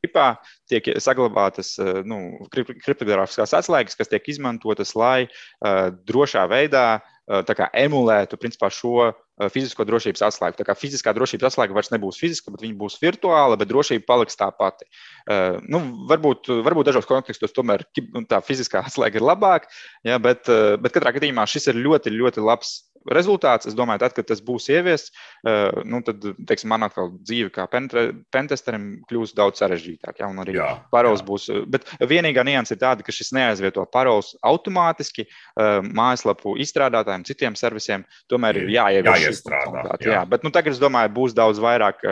tipā tiek saglabātas nu, kriptogrāfiskās atslēgas, kas tiek izmantotas, lai uh, drošā veidā uh, kā, emulētu principā, šo fizisko drošības atslēgu. Tā kā fiziskā drošības atslēga vairs nebūs fiziska, bet viņa būs virtuāla, bet drošība paliks tā pati. Uh, nu, varbūt, varbūt dažos kontekstos tomēr tā fiziskā atslēga ir labāka, ja, bet, uh, bet katrā gadījumā šis ir ļoti, ļoti labs rezultāts. Es domāju, tad, kad tas būs ieviests, uh, nu, tad, teiksim, man atkal dzīve kā pentesterim kļūs daudz sarežģītāk. Ja, un arī jā, parols jā. būs. Bet vienīgā nianses ir tāda, ka šis neaizvieto parols automātiski uh, mājaslapu izstrādātājiem, citiem servisiem. Tomēr ir jāievieš. Jā. jā, bet nu, tagad es domāju, būs daudz vairāk,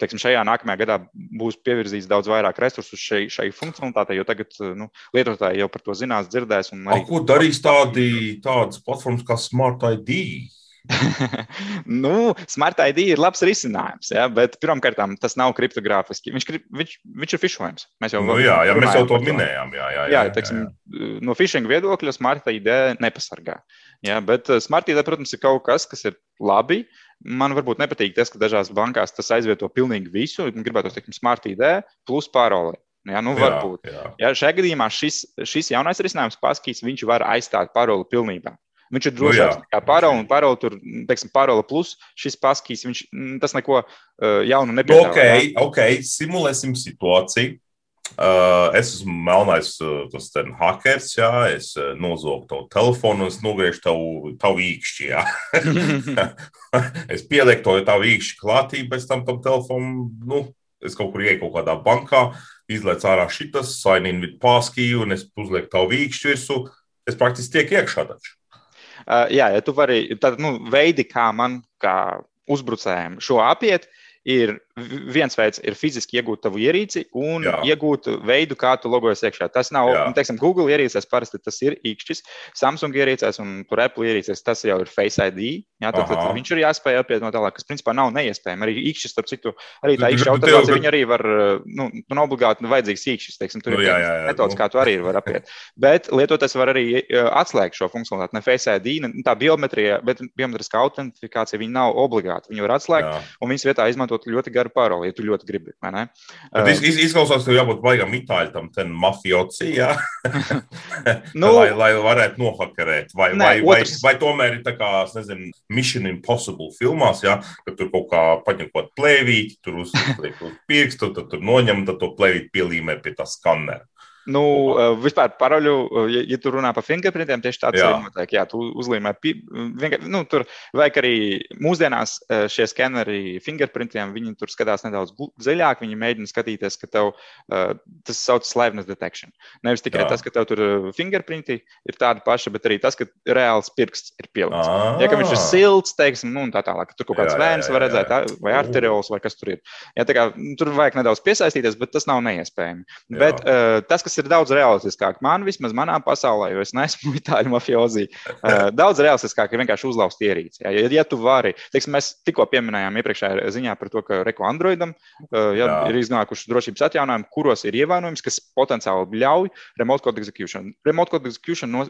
teiksim, šajā nākamajā gadā būs pievirzīts daudz vairāk resursu šai, šai funkcionalitātei, jo tagad nu, lietotāji jau par to zinās, dzirdēs. Arī... A, ko darīs tādi, tādas platformas kā Smart ID? ID? nu, Smart ID ir labs risinājums, ja, bet pirmkārt, tas nav kriptogrāfiski. Viņš, viņš, viņš ir fišojams. Mēs jau, nu, jā, jā, mēs jau to minējām. Jā, jā, jā, jā, teiksim, jā, jā. No phishing viedokļa Smart ID nepasargā. Ja, bet eh, Smart ID, protams, ir kaut kas, kas ir labi. Man varbūt nepatīk tas, ka dažās bankās tas aizvieto pilnīgi visu. Gribētu teikt, Smart ID plus paroli. Ja, nu, varbūt. Jā, jā. Ja, šajā gadījumā šis, šis jaunais risinājums, paskatīs, viņš var aizstāt paroli pilnībā. Viņš ir drošāks nu, nekā parola, un parola tur, teiksim, parola plus šis paskīs, viņš tas neko uh, jaunu nepiedāvā. Ok, ok, simulēsim situāciju. Uh, es esmu melnais uh, tas hackers, jā, es uh, nozogu tavu telefonu, es nogriežu tavu, tavu īkšķi, jā. es pielieku to tavu īkšķi klātī, bez tam tam telefonu, nu, es kaut kur ieeju kaut kādā bankā, izlaiž ārā šitas, sign in with passkey, un es uzlieku tavu īkšķi virsū, es praktiski tiek iekšā taču. Uh, jā, ja tu vari, tad nu, veidi, kā man, kā uzbrucējiem, šo apiet, ir viens veids ir fiziski iegūt tavu ierīci un Jā. iegūt veidu, kā tu logojies iekšā. Tas nav, Jā. teiksim, Google ierīcēs parasti tas ir īkšķis, Samsung ierīcēs un tur Apple ierīcēs tas jau ir Face ID. Jā, tad, tad viņš ir jāspēj apiet no tālāk, kas principā nav neiespējami. Arī īkšķis, starp citu, arī tā īkšķa autorizācija, viņa arī var, nu, nu obligāti vajadzīgs īkšķis, teiksim, tur nu, ir jā, jā, jā, metods, nu. kā tu arī var apiet. Bet lietotājs var arī atslēgt šo funkcionalitāti, ne Face ID, ne tā biometrija, bet biometriskā autentifikācija, viņa nav obligāta. Viņa var atslēgt jā. un viņas vietā izmantot ļoti garu paroli, ja tu ļoti gribi. Uh, iz, izklausās, ka jābūt baigam itāļu tam mafioci, jā. nu, lai, lai varētu nohakarēt. Vai, ne, vai, otrs... vai, vai tomēr ir tā kā, es nezinu, Mission Impossible filmās, jā, ka tur kaut kā paņemot plēvīti, tur uzliek uz pirkstu, tad tur noņem, tad to plēvīti pielīmē pie tā skanera. Nu, uh, vispār paroļu, uh, ja, ja tu runā par fingerprintiem, tieši tāds jā. arī notiek. Jā, tu uzlīmē, nu, tur vajag arī mūsdienās uh, šie skeneri fingerprintiem, viņi tur skatās nedaudz dziļāk, viņi mēģina skatīties, ka tev tas sauc liveness detection. Nevis tikai jā. tas, ka tev tur fingerprinti ir tādi paši, bet arī tas, ka reāls pirksts ir pielikts. Ja viņš ir silts, teiksim, nu, un tā tālāk, tur kaut kāds vēns var redzēt, vai arteriols, vai kas tur ir. Ja, kā, tur vajag nedaudz piesaistīties, bet tas nav neiespējami. Jā. Bet tas, kas ir daudz realistiskāk. Man vismaz manā pasaulē, jo es neesmu itāļu mafiozi, uh, daudz realistiskāk ir vienkārši uzlauzt ierīci. Ja, ja tu vari, teiksim, mēs tikko pieminējām iepriekšējā ziņā par to, ka Reko Androidam ja, ir iznākuši drošības atjaunojumi, kuros ir ievainojums, kas potenciāli ļauj remote code execution. Remote code execution no,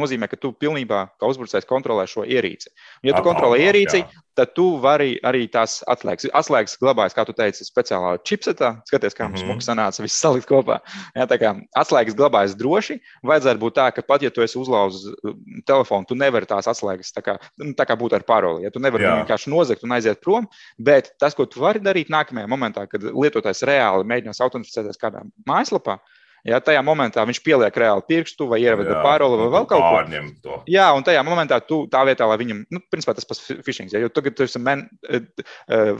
nozīmē, ka tu pilnībā kā uzbrucējs kontrolē šo ierīci. Ja tu kontrolē ierīci, jā. tad tu vari arī tās atslēgas. Atslēgas glabājas, kā tu teici, speciālā chipsetā. Skaties, kā mums mm -hmm. sanāca viss salikt kopā. Jā, tā kā atslēgas glabājas droši. Vajadzētu būt tā, ka pat ja tu esi uzlauzis uh, telefonu, tu nevari tās atslēgas tā kā, nu, tā kā būt ar paroli. Ja tu nevari vienkārši nozagt un aiziet prom, bet tas, ko tu vari darīt nākamajā momentā, kad lietotājs reāli mēģinās autentificēties kādā mājaslapā, Ja, tajā momentā viņš pieliek reāli pirkstu vai ievada paroli vai vēl kaut ko tādu. Jā, un tajā momentā tu tā vietā, lai viņam, nu, principā tas pats phishing. Ja, jo tagad tu esi man, uh,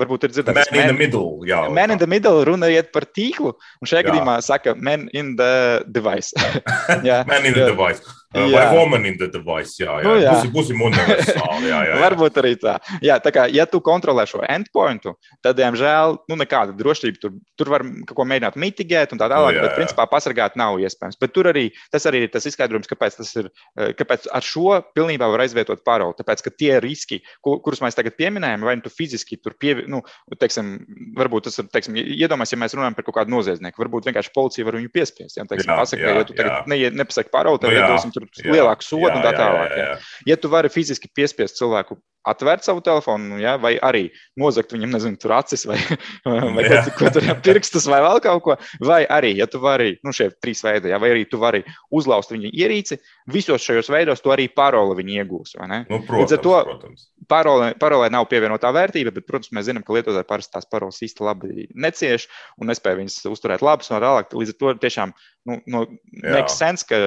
varbūt ir dzirdēts, man, man in the middle. Jā, man in the middle runa iet par tīklu, un šajā jā. gadījumā saka man in the device. jā, man in the device. Jā. Vai woman in the device, jā, jā. Nu, jā. Būsim, būsim universāli, jā, jā, jā. Varbūt arī tā. Jā, tā kā, ja tu kontrolē šo endpointu, tad, diemžēl, nu, nekāda drošība tur, tur var kaut ko mēģināt mitigēt un tā tālāk, nu, bet, principā, pasargāt nav iespējams. Bet tur arī tas arī ir tas izskaidrojums, kāpēc tas ir, eh, kāpēc ar šo pilnībā var aizvietot paroli. Tāpēc, ka tie riski, kurus mēs tagad pieminējam, vai nu tu fiziski tur pievi, nu, teiksim, varbūt tas ir, teiksim, iedomājies, ja mēs runājam par kaut kādu noziedznieku, varbūt vienkārši policija var viņu piespiest. Ja, teiksim, jā, pasaka, jā, ja tu tagad ne, nepasaki paroli, tad nu, jā tur jā, lielāku sodu jā, un tā tālāk. Jā, jā, jā. Ja tu vari fiziski piespiest cilvēku atvērt savu telefonu, ja, vai arī nozagt viņam, nezinu, tur acis vai, vai ko, ko tur pirkstus vai vēl kaut ko, vai arī, ja tu vari, nu, šie trīs veidi, ja, vai arī tu vari uzlauzt viņa ierīci, visos šajos veidos tu arī paroli viņu iegūsi. Nu, protams, to protams. Parolē, parolē nav pievienotā vērtība, bet, protams, mēs zinām, ka lietotāji parasti tās paroles īsti labi necieš un nespēja viņas uzturēt labas un tālāk. Līdz ar to tiešām nu, no, makes sense, ka,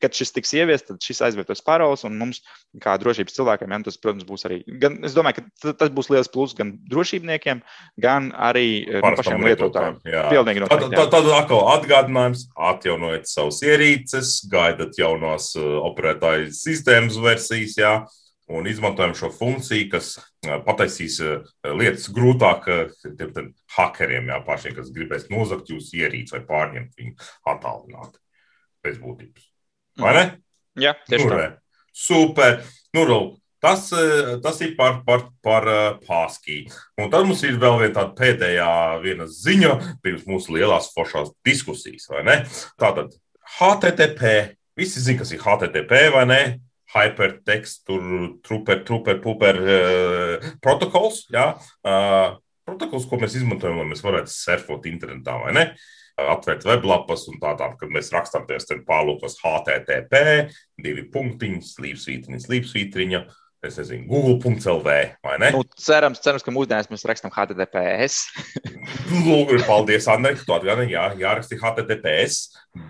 kad šis tiks ieviests, tad šis aizvietos paroles un mums, kā drošības cilvēkiem, ja, tas, protams, būs arī. Gan, es domāju, ka tas būs liels pluss gan drošībniekiem, gan arī eh, nu, pašiem lietotājiem. Pilnīgi noteikti. Tad, tad, tad atkal atgādinājums, atjaunojiet savus ierīces, gaidat jaunos uh, operētāju sistēmas versijas. Jā un izmantojam šo funkciju, kas pataisīs lietas grūtāk tiem hackeriem, jā, pašiem, kas gribēs nozagt jūsu ierīci vai pārņemt viņu attālināti pēc būtības. Vai ne? Jā, tieši tā. Super. Nu, tas, tas ir par, par, par pāskī. Un tad mums ir vēl viena tāda pēdējā viena ziņa pirms mūsu lielās foršās diskusijas, vai ne? Tātad HTTP. Visi zina, kas ir HTTP, vai ne? hypertext, tur truper, truper, puper uh, protokols. Jā, uh, protokols, ko mēs izmantojam, lai mēs varētu surfot internetā vai ne. Atvērt weblapas un tā tālāk, kad mēs rakstām tajos pārlūkos HTTP, divi punktiņi, slīpsvītriņa, slīpsvītriņa. Uh, es nezinu, google.clv. Nu, cerams, cerams, ka mūsdienās mēs rakstām HTTPS. Lūk, paldies, Andrej, tu atgādini, jā, jāraksta HTTPS,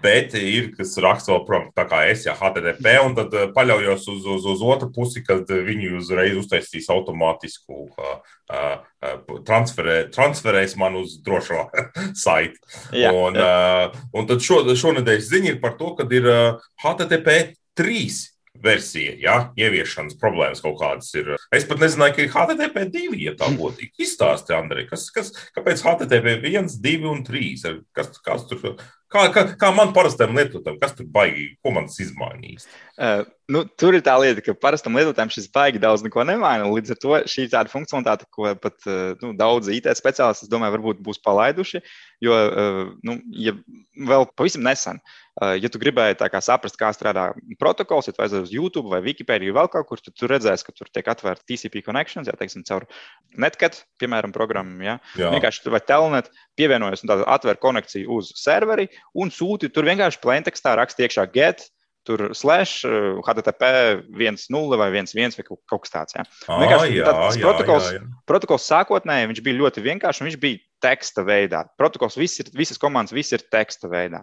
bet ir, kas raksta vēl prom, tā kā es, jā, HTTP, un tad eh, paļaujos uz, uz, uz otru pusi, kad viņi uzreiz uztaisīs automātisku uh, uh, transferē, transferēs man uz drošo saiti. Jā, un, jā. Uh, un tad šo, šonadēļ ziņa ir par to, ka ir uh, HTTP 3 versija, ja ieviešanas problēmas kaut kādas ir. Es pat nezināju, ka ir HTTP 2, ja tā būtu. Izstāsti, Andrej, kas, kas, kāpēc HTTP 1, 2 un 3? Kas, kas tur, kā, kā, kā man parastam lietotājam, kas tur baigi, ko man tas izmainīs? Uh, nu, tur ir tā lieta, ka parastam lietotājam šis baigi daudz neko nemaina. Līdz ar to šī tāda funkcionalitāte, ko pat nu, daudz IT speciālisti, es domāju, varbūt būs palaiduši. Jo, uh, nu, ja vēl pavisam nesen, uh, ja tu gribēji kā saprast, kā strādā protokols, ja tu aizies uz YouTube vai Wikipedia vai vēl kaut kur, tad tu redzēsi, ka tur tiek atvērta TCP connections, ja teiksim, caur Netcat, piemēram, programmu. Ja? Jā. Vienkārši tur vai telnet, pievienojas un atver konekciju uz serveri un sūti tur vienkārši plaintekstā raksta iekšā get tur slash HTTP 1.0 vai 1.1 vai kaut kas tāds. Ja. À, jā, tas jā, protokols, jā, jā. protokols sākotnēji viņš bija ļoti vienkāršs un viņš bija teksta veidā. Protokols viss ir, visas komandas, viss ir teksta veidā.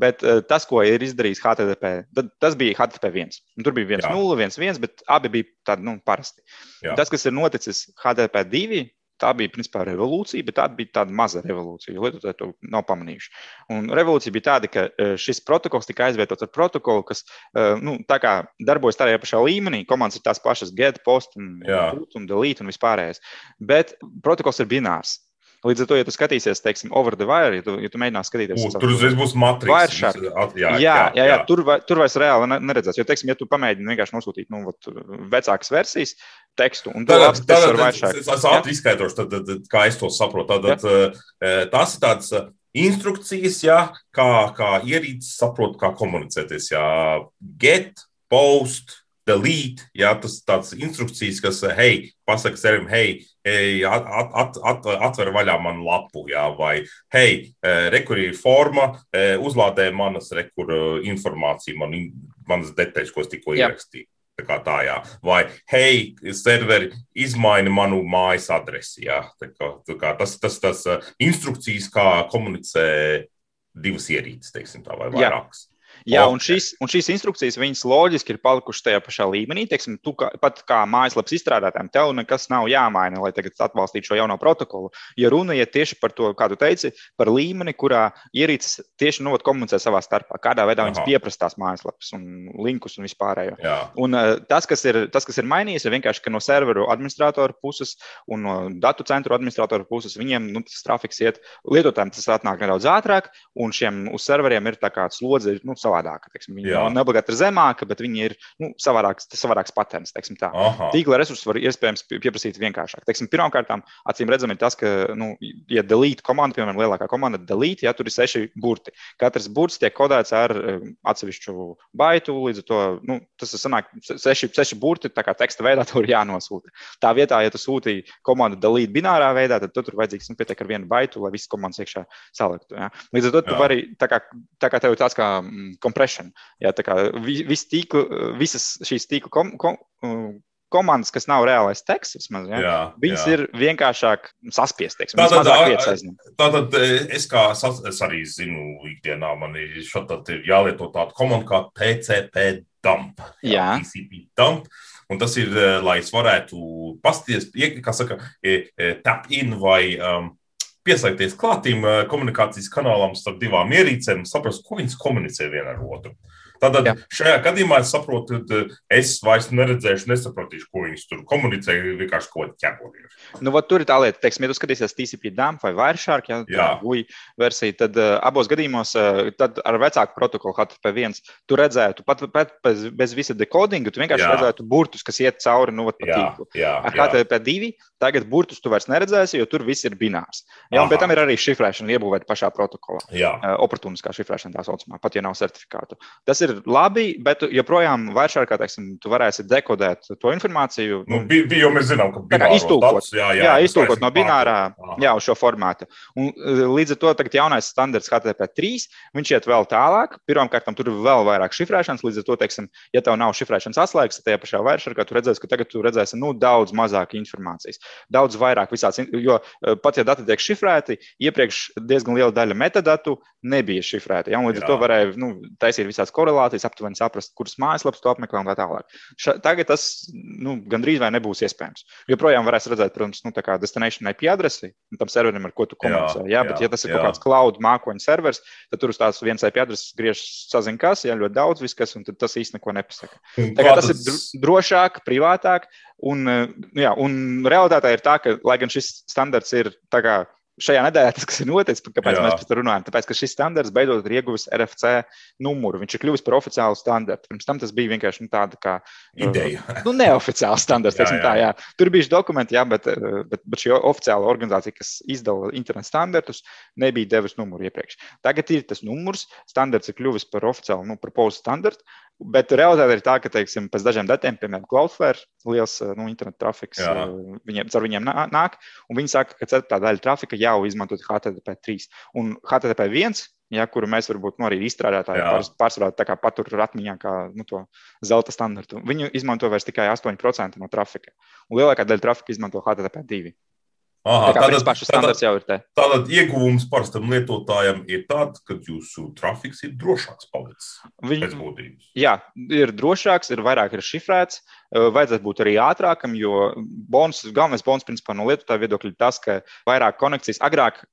Bet uh, tas, ko ir izdarījis HTTP, tad, tas bija HTTP 1. Un tur bija 1.0, 1.1, bet abi bija tādi nu, parasti. Jā. Tas, kas ir noticis HTTP 2, Tā bija principā revolūcija, bet tā bija tāda maza revolūcija. Lietotāji to nav pamanījuši. Un revolūcija bija tāda, ka e, šis protokols tika aizvietots ar protokolu, kas e, nu, darbojas tādā pašā līmenī. Komandas ir tās pašas, get, post, un, un delete un vispārējais. Bet protokols ir binārs. Līdz ar to, ja tu skatīsies, teiksim, over the wire, ja tu, ja tu mēģināsi skatīties, tad tur uzreiz būs matriks. Jā, jā, jā, jā, jā, tur, vai, tur vairs reāli neredzēs. Jo, teiksim, ja tu pamēģini vienkārši nosūtīt nu, vat, vecākas versijas, tekstu, un ar vairāk. Es ātri izskaidrošu, tad, tad, kā es to saprotu. Tad, tad, eh, tas ir tāds eh, instrukcijas, jā, kā, kā ierīces saprot, kā komunicēties. Jā. Get, post, delete, jā, tas tāds instrukcijas, kas, hei, pasaka serim, hei, hei at, at, at, atver vaļā manu lapu, jā, vai, hei, eh, rekur ir forma, eh, uzlādē manas rekur informāciju, man, manas detaļas, ko es tikko ierakstīju. Tā kā tā, jā. Vai, hei, serveri, izmaini manu mājas adresi. Jā. Tā kā, tā kā tas, tas, tas instrukcijas, kā komunicē divas ierīces, teiksim tā, vai vairākas. Jā. Jā, un šīs, un šīs instrukcijas, viņas loģiski ir palikušas tajā pašā līmenī. Teiksim, tu kā, pat kā mājaslapas izstrādātājiem, tev nekas nav jāmaina, lai tagad atbalstītu šo jauno protokolu. Ja runa ir tieši par to, kā tu teici, par līmeni, kurā ierīces tieši nu, komunicē savā starpā, kādā veidā Aha. viņas pieprasa tās mājaslapas un linkus un vispārējo. Jā. Un, uh, tas, kas ir, tas, kas ir mainījies, ir vienkārši, ka no serveru administratora puses un no datu centru administratora puses viņiem nu, tas trafiks iet lietotājiem, tas atnāk nedaudz ātrāk, un šiem uz serveriem ir tā kā slodze. Nu, savādāka. Teiksim, viņa nav neobligāti ir zemāka, bet viņa ir nu, savādāks, savādāks patents. Tīkla resursus var iespējams pieprasīt vienkāršāk. Teiksim, pirmkārt, acīm redzam, ir tas, ka, nu, ja delete komanda, piemēram, lielākā komanda delete, ja tur ir seši burti. Katrs burts tiek kodēts ar atsevišķu baitu, līdz ar to nu, tas ir sanāk, seši, seši burti, tā kā teksta veidā tur ir jānosūta. Tā vietā, ja tu sūtīji komandu delete binārā veidā, tad tu tur vajadzīgs nu, pietiek ar vienu baitu, lai visas komandas iekšā saliktu. Ja? Līdz ar to tu Jā. vari, tā kā, tā kā tev ir tāds kā mm, compression. Jā, tā kā vis tīklu, visas šīs tīklu kom, kom, komandas, kas nav reālais teksts, vismaz, ja? jā, viņas jā. ir vienkāršāk saspiestas. Tātad, tātad es, kā, es arī zinu, ikdienā man ir šādi jālieto tāda komanda kā TCP dump. Jā, jā. TCP dump. Un tas ir, lai es varētu pasties, kā saka, tap in vai um, pieslēgties klātīm eh, komunikācijas kanālam starp divām ierīcēm saprast, ko viņas komunicē viena ar otru. Tātad Jā. šajā gadījumā es saprotu, ka es vairs neredzēšu, nesapratīšu, ko viņi tur komunicē. Vienkārši ko ķepuri. Nu, vat, tur ir tā lieta, teiksim, ja tu skatīsies TCP dump vai Wireshark, ja, tā UI versija, tad uh, abos gadījumos, uh, tad ar vecāku protokolu HTTP1 tu redzētu pat, pat bez, bez visa dekodinga, tu vienkārši jā. redzētu burtus, kas iet cauri nu, vat, pa tīklu. Ar HTTP2 tagad burtus tu vairs neredzēsi, jo tur viss ir binārs. Jā, un pēc tam ir arī šifrēšana iebūvēta pašā protokolā. Jā. Uh, oportuniskā šifrēšana tā saucamā, pat ja nav certifikātu. Tas ir ir labi, bet joprojām vairāk, kā teiksim, tu varēsi dekodēt to informāciju. Nu, bija, bija, jo mēs zinām, ka tā iztulkot, datus, jā, jā, jā, iztulkot no binārā jā, uz šo formātu. Un, e, līdz ar to tagad jaunais standarts HTTP3, viņš iet vēl tālāk. Pirmkārt, tur ir vēl vairāk šifrēšanas, līdz ar to, teiksim, ja tev nav šifrēšanas atslēgas, tad tajā pašā vairāk, tu redzēsi, ka tagad tu redzēsi nu, daudz mazāk informācijas, daudz vairāk visāds, jo e, pat ja dati tiek šifrēti, iepriekš diezgan liela daļa metadatu nebija šifrēta. Ja? Līdz ar to varēja nu, taisīt visādas korelācijas korelācijas, aptuveni saprast, kuras mājaslapas tu apmeklē un tā tālāk. Ša, tagad tas nu, gandrīz vai nebūs iespējams. Joprojām varēs redzēt, protams, nu, destination IP adresi tam serverim, ar ko tu komunicē. Jā, jā, bet, ja tas ir jā. kaut kāds cloud mākoņu serveris, tad tur uz tās viens IP adreses griež sazina kas, jā, ļoti daudz viskas, un tas īsti neko nepasaka. Tagad tas ir drošāk, privātāk, un, jā, un realitātē ir tā, ka, lai gan šis standarts ir tā kā šajā nedēļā tas, kas ir noticis, kāpēc Jā. mēs par to runājam, tāpēc, ka šis standarts beidzot ir ieguvis RFC numuru. Viņš ir kļuvis par oficiālu standartu. Pirms tam tas bija vienkārši nu, tāda kā ideja. Uh, nu, neoficiāls standarts. Jā, jā. Tā, jā. Tur bija dokumenti, jā, bet, uh, bet, bet šī oficiāla organizācija, kas izdala internetu standartus, nebija devusi numuru iepriekš. Tagad ir tas numurs, standarts ir kļuvis par oficiālu, nu, par postu standartu. Bet realitāte ir tā, ka, teiksim, pēc dažiem datiem, piemēram, Cloudflare, liels nu, internetu trafiks, Jā. viņiem, caur viņiem nāk, un viņi saka, ka ceturtā daļa trafika jau izmantot HTTP3. Un HTTP1, ja, kuru mēs varbūt nu, arī izstrādātāji pārsvarā patur atmiņā kā nu, to zelta standartu, viņu izmanto vairs tikai 8% no trafika. Un lielākā daļa trafika izmanto HTTP2. Aha, tā kā pašs standarts jau ir te. Tātad ieguvums parastam lietotājam ir tāds, ka jūsu trafiks ir drošāks palicis. Viņ... Jā, ir drošāks, ir vairāk ir šifrēts, vajadzētu būt arī ātrākam, jo bonus, galvenais bonus principā no lietotāja viedokļa ir tas, ka vairāk konekcijas agrāk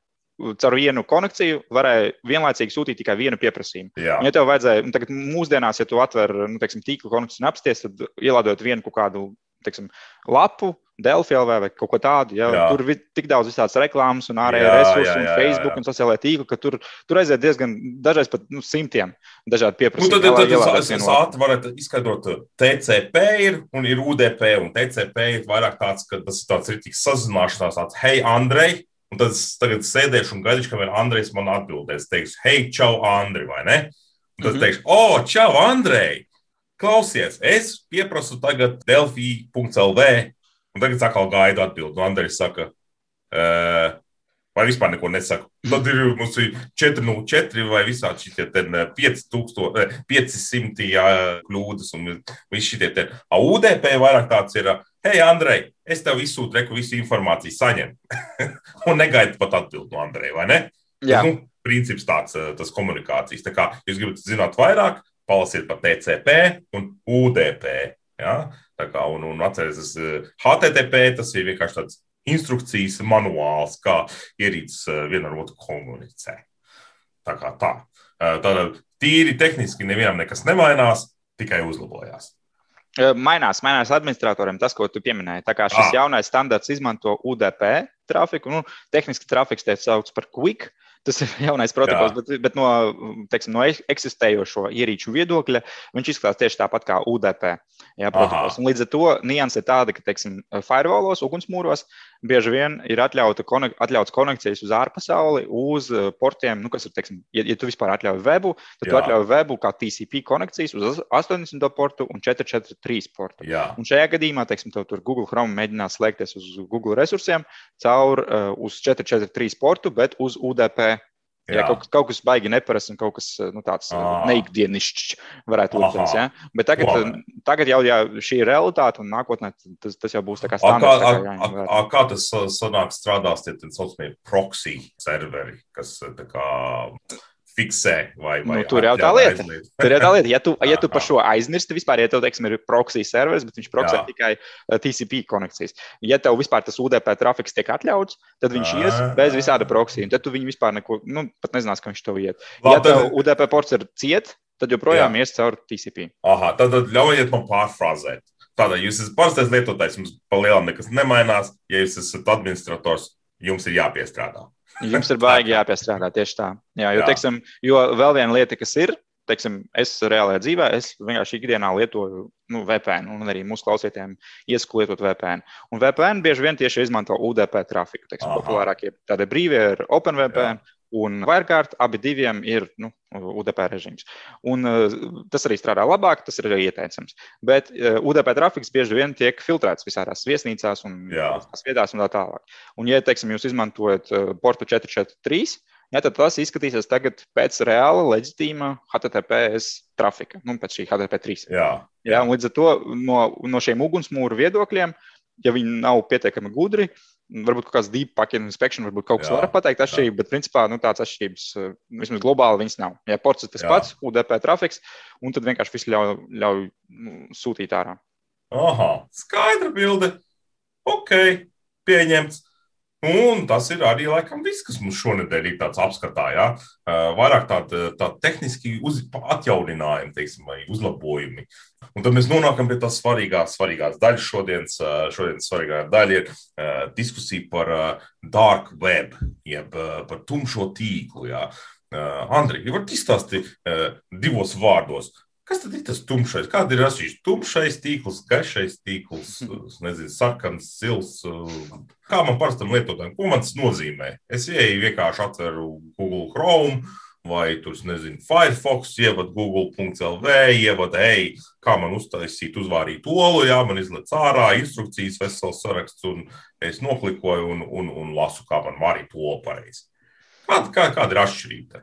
caur vienu konekciju varēja vienlaicīgi sūtīt tikai vienu pieprasījumu. Jā. Ja tev vajadzēja, nu, tagad mūsdienās, ja tu atver nu, teiksim, tīkla konekciju un apsties, tad ielādot vienu kaut kādu teiksim, lapu, Delfi LV vai kaut ko tādu. Ja? Jā. Tur ir tik daudz visādas reklāmas un ārējā resursu, un Facebook jā, jā. un sociālajā tīklā, ka tur, tur aiziet diezgan dažreiz pat nu, simtiem dažādu pieprasījumu. Nu, tad, tad, tad es ātri varētu izskaidrot, TCP ir un ir UDP, un TCP ir vairāk tāds, ka tas ir tāds rītīgs sazināšanās, tāds, hei, Andrej, un tad es tagad sēdēšu un gaidīšu, kamēr Andrejs man atbildēs. Teiks, hei, čau, Andrej, vai ne? Un tad mm -hmm. teikšu, o, oh, čau, Andrej! Klausies, es pieprasu tagad Delfī.lv Un tagad atkal gaidu atbildi. Andrejs saka, uh, vai vispār neko nesaka. Tad ir mums ir 404 vai visādi šie 5000, 500 jā, kļūdas un visi šie te. A UDP vairāk tāds ir, hei, Andrej, es tev izsūtu reku visu informāciju saņem. un negaidu pat atbildi no Andreja, vai ne? Jā. Nu, princips tāds, tas komunikācijas. Tā kā jūs gribat zināt vairāk, palasiet par TCP un UDP. Ja? Kā, un, un atcerieties, HTTP tas ir vienkārši tāds instrukcijas manuāls, kā ierīces eh, viena ar otru komunicē. Tā kā tā. Eh, Tātad tīri tehniski nevienam nekas nemainās, tikai uzlabojās. Eh, mainās, mainās administratoriem tas, ko tu pieminēji. Tā kā šis ah. jaunais standarts izmanto UDP trafiku, nu, tehniski trafiks tiek saukts par quick, uh, Tas ir jaunais protokols, Jā. bet, bet no, teiksim, no eksistējošo ierīču viedokļa viņš izskatās tieši tāpat kā UDP. Jā, līdz ar to nianse ir tāda, ka, teiksim, firewallos, ugunsmūros bieži vien ir atļauta, konek, atļauts konekcijas uz ārpasauli, uz eh, portiem, nu, kas ir, teiksim, ja, ja tu vispār atļauj webu, tad Jā. tu atļauj webu kā TCP konekcijas uz 80 portu un 443 portu. Jā. Un šajā gadījumā, teiksim, tur Google Chrome mēģinās slēgties uz Google resursiem caur uh, uz 443 portu, bet uz UDP Jā, jā kaut, kaut kas baigi neparasts un kaut kas nu, tāds ah. neikdienišķs varētu likties. Ja? Bet tagad, wow. tagad jau jā, šī ir realitāte un nākotnē tas, tas jau būs tā kā standarts. A, kā, a, a, a, kā tas sanāks strādās tie tā saucamie proxy serveri, kas tā kā fiksē. Vai, vai nu, tur jau tā lieta. Aizliet. tur jau tā lieta. Ja tu, ja tu par šo aizmirsti, vispār, ja tev, teiksim, ir proxy serveris, bet viņš proxē tikai uh, TCP konekcijas. Ja tev vispār tas UDP trafiks tiek atļauts, tad viņš ies bez visāda proxy. Un tad tu viņu vispār neko, nu, pat nezinās, ka viņš tev iet. Ja tev UDP ports ir ciet, tad joprojām ies caur TCP. Aha, tad, tad ļaujiet man pārfrāzēt. Tātad jūs esat parastais lietotājs, jums pa lielam nekas nemainās. Ja jūs esat administrators, jums ir jāpiestrādā. Jums ir baigi jāpiestrādā tieši tā. Jā, jo, Jā. Teiksim, jo vēl viena lieta, kas ir, teiksim, es reālajā dzīvē, es vienkārši ikdienā lietoju nu, VPN, un arī mūsu klausītājiem iesaku lietot VPN. Un VPN bieži vien tieši izmanto UDP trafiku. Teiksim, populārākie tādi brīvie ir OpenVPN. Jā. Un Wirecard abi diviem ir nu, UDP režīms. Un, uh, tas arī strādā labāk, tas ir ieteicams. Bet uh, UDP trafiks bieži vien tiek filtrēts visādās viesnīcās un tās vietās un tā tālāk. Un, ja teiksim, jūs izmantojat uh, portu 443, ja, tad tas izskatīsies tagad pēc reāla, leģitīma HTTPS trafika, nu, pēc šī HTTP3. Jā. Jā, līdz ar to no, no šiem ugunsmūru viedokļiem, ja viņi nav pietiekami gudri, Varbūt kaut kāds deep packet inspection, varbūt kaut kas var pateikt atšķirību, bet principā nu, tādas atšķirības vismaz globāli viņas nav. Ja ports ir tas jā. pats, UDP trafiks, un tad vienkārši viss ļauj, ļauj nu, sūtīt ārā. Aha, skaidra bilde. Ok, pieņemts. Un tas ir arī laikam viss, kas mums šonadēļ ir tāds apskatā. Ja? Vairāk tādi tā tehniski uz, atjauninājumi, teiksim, vai uzlabojumi. Un tad mēs nonākam pie tās svarīgās, svarīgās daļas. Šodienas, šodienas svarīgā daļa ir diskusija par dark web, jeb par tumšo tīklu. Ja? Andri, ja varat izstāstīt divos vārdos, Kas tad ir tas tumšais? Kāda ir atšķirība? Tumšais tīkls, gaišais tīkls, nezinu, sarkans, sils. Kā man parastam lietotājam, ko man tas nozīmē? Es ieeju vienkārši atveru Google Chrome vai tur, nezinu, Firefox, ievadu google.lv, ievadu, ej, kā man uztaisīt, uzvārīt olu, jā, man izlaiž ārā instrukcijas, vesels saraksts, un es noklikoju un, un, un lasu, kā man vārīt olu pareizi. Kāda, kā, kāda ir atšķirība?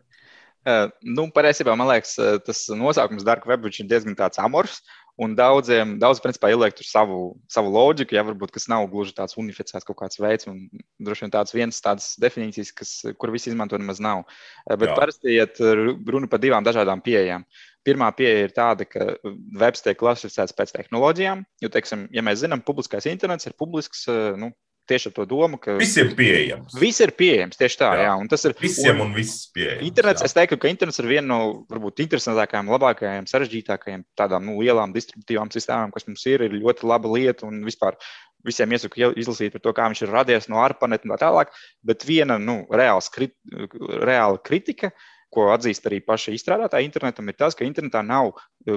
Uh, nu, patiesībā man liekas, tas nosaukums Dark Web ir diezgan tāds amors. Un daudziem, daudz, principā, ieliek tur savu, savu loģiku, ja varbūt tas nav gluži tāds unificēts kaut kāds veids, un droši vien tāds viens tādas definīcijas, kas, kur visi izmanto, nemaz nav. Bet Jā. parasti iet runa par divām dažādām pieejām. Pirmā pieeja ir tāda, ka webs tiek klasificēts pēc tehnoloģijām. Jo, teiksim, ja mēs zinām, publiskais internets ir publisks, nu, tieši ar to domu, ka visiem pieejams. Viss ir pieejams, tieši tā, jā. jā un tas ir visiem un, un viss pieejams. Internets, jā. es teiktu, ka internets ir viena no varbūt interesantākajām, labākajām, sarežģītākajām tādām nu, lielām distributīvām sistēmām, kas mums ir, ir ļoti laba lieta un vispār. Visiem iesaku izlasīt par to, kā viņš ir radies no ārpanetu un tā tālāk, bet viena nu, reāls, krit, reāla kritika, ko atzīst arī paši izstrādātāji internetam, ir tas, ka internetā nav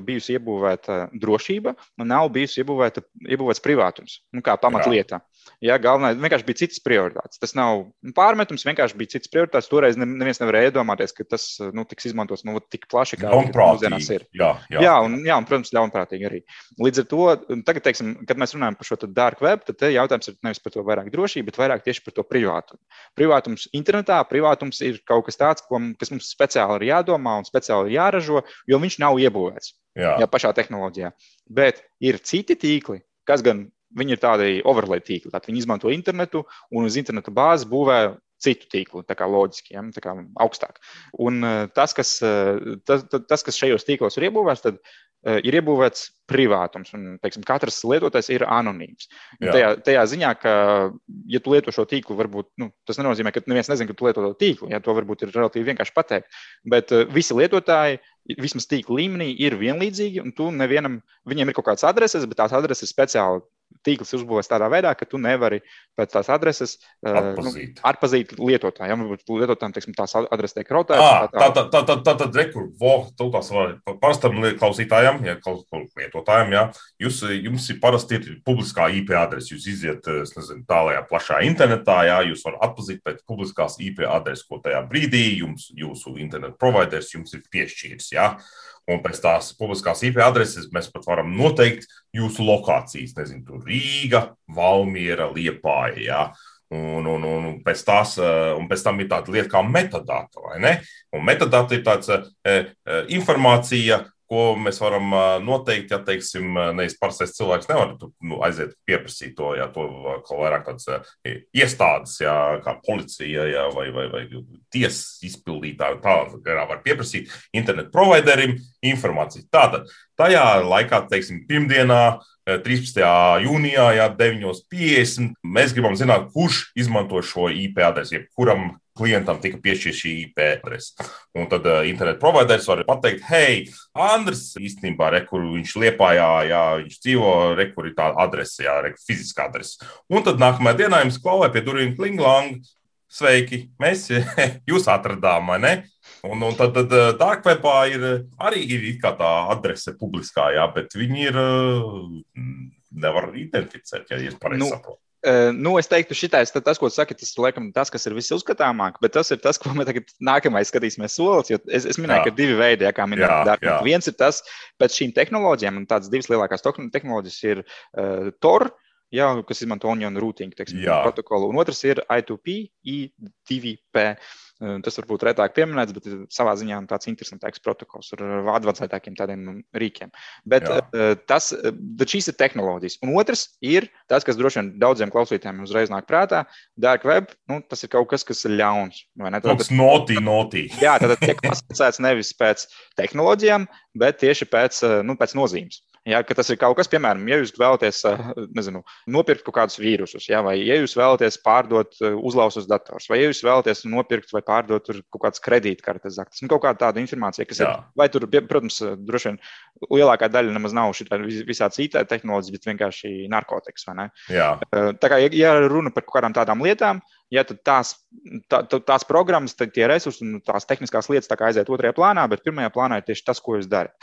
bijusi iebūvēta drošība un nav bijusi iebūvēta, iebūvēts privātums nu, kā pamatlieta. Jā. Ja, galvenais vienkārši bija citas prioritātes. Tas nav pārmetums, vienkārši bija citas prioritātes. Toreiz neviens nevarēja iedomāties, ka tas nu, tiks izmantots nu, tik plaši, kā mūsdienās ir. Jā, jā. jā, un, jā, un, protams, ļaunprātīgi arī. Līdz ar to, tagad, teiksim, kad mēs runājam par šo dark web, tad jautājums ir nevis par to vairāk drošību, bet vairāk tieši par to privātumu. Privātums internetā, privātums ir kaut kas tāds, ko, kas mums speciāli ir jādomā un speciāli ir jāražo, jo viņš nav iebūvēts. Jā. Jā, pašā tehnoloģijā. Bet ir citi tīkli, kas gan Viņi ir tādi overlay tīkli. Tātad viņi izmanto internetu un uz interneta bāzes būvē citu tīklu, tā kā loģiski, ja, tā kā augstāk. Un eh, tas, kas, eh, tas, tas, kas šajos tīklos ir iebūvēts, tad eh, ir iebūvēts privātums. Un, teiksim, katrs lietotājs ir anonīms. Tajā, tajā ziņā, ka, ja tu lieto šo tīklu, varbūt nu, tas nenozīmē, ka neviens nezina, ka tu lieto to tīklu. Ja, to varbūt ir relatīvi vienkārši pateikt. Bet visi lietotāji vismaz tīkla līmenī ir vienlīdzīgi, un tu nevienam, viņiem ir kaut kādas adreses, bet tās adreses speciāli tīkls uzbūvēts tādā veidā, ka tu nevari pēc tās adreses atpazīt, nu, atpazīt varbūt lietotājiem teiksim, tās adreses tiek rotētas. Tā, tā, tā, tā, tā tad rekur, vo, tu tās vari parastam klausītājam, ja lietotājiem, ja, jūs, jums ir parasti ir publiskā IP adrese. Jūs iziet, es nezinu, tālajā plašā internetā, ja, jūs varat atpazīt pēc publiskās IP adreses, ko tajā brīdī jums, jūsu internetu providers jums ir piešķīris. Ja. Un pēc tās publiskās IP adreses mēs pat varam noteikt jūsu lokācijas. Nezinu, tur Rīga, Valmiera, Liepāja. Ja? Un, un, un, pēc tās, eh, un pēc tam ir tāda lieta kā metadata? Un metadata ir tāds e, e, informācija, ko mēs varam noteikt, ja teiksim, nevis parastais cilvēks nevar nu, aiziet pieprasīt to, ja to kaut vairāk tāds iestādes, ja, kā policija ja, vai, vai, vai tiesas izpildītāji, tā garā var pieprasīt internetu providerim informāciju. Tātad tajā laikā, teiksim, pirmdienā, 13. jūnijā, ja 9.50. Mēs gribam zināt, kurš izmanto šo IP adresi, kuram klientam tika piešķirta šī IP adrese. Un tad uh, internetu providers var pateikt, hei, Andris īstenībā, re, kur viņš liepājā, jā, viņš dzīvo, re, kur ir tā adrese, jā, re, fiziskā adrese. Un tad nākamajā dienā jums klauvē pie durvīm klinglang, sveiki, mēs jūs atradām, vai ne? Un, un tad, tad Darkwebā ir arī ir tā adrese publiskā, jā, bet viņi ir, nevar identificēt, ja es pareizi nu, saprotu. Uh, nu, es teiktu, šitais, tas, ko tu saki, tas laikam tas, kas ir visuzskatāmāk, bet tas ir tas, ko mēs tagad nākamais skatīsimies solis. Es, es minēju, jā. ka ir divi veidi, ja, kā minēju. Viens ir tas pēc šīm tehnoloģijām, un tādas divas lielākās tehnoloģijas ir uh, TOR. Jā, kas izmanto onion routing teiksim, protokolu, un otrs ir I2P, I2P. Tas varbūt retāk pieminēts, bet savā ziņā tāds interesantāks protokols ar advancētākiem tādiem rīkiem. Bet tas, šīs ir tehnoloģijas. Un otrs ir tas, kas droši vien daudziem klausītājiem uzreiz nāk prātā. Dark web, nu, tas ir kaut kas, kas ir ļauns. Tas ir notī, notī. Jā, tad tiek klasificēts nevis pēc tehnoloģijām, bet tieši pēc, nu, pēc nozīmes. Ja, tas ir kaut kas, piemēram, ja jūs vēlaties eh, nezinu, nopirkt kaut kādus vīrusus, ja, vai ja jūs vēlaties pārdot eh, uzlauzus dators, vai ja jūs vēlaties nopirkt vai pārdot kaut kādas kredītkartes, tas ir nu, kaut kāda tāda informācija, kas Jā. ir. Vai tur, protams, droši vien lielākā daļa nemaz nav šī visādas IT tehnoloģijas, bet vienkārši narkotikas. Eh, tā kā, ja runa par kaut kādām tādām lietām, ja tās, tā, tās programmas, tie resursi un tās tehniskās lietas tā aiziet otrajā plānā, bet pirmajā plānā ir tieši tas, ko jūs darat.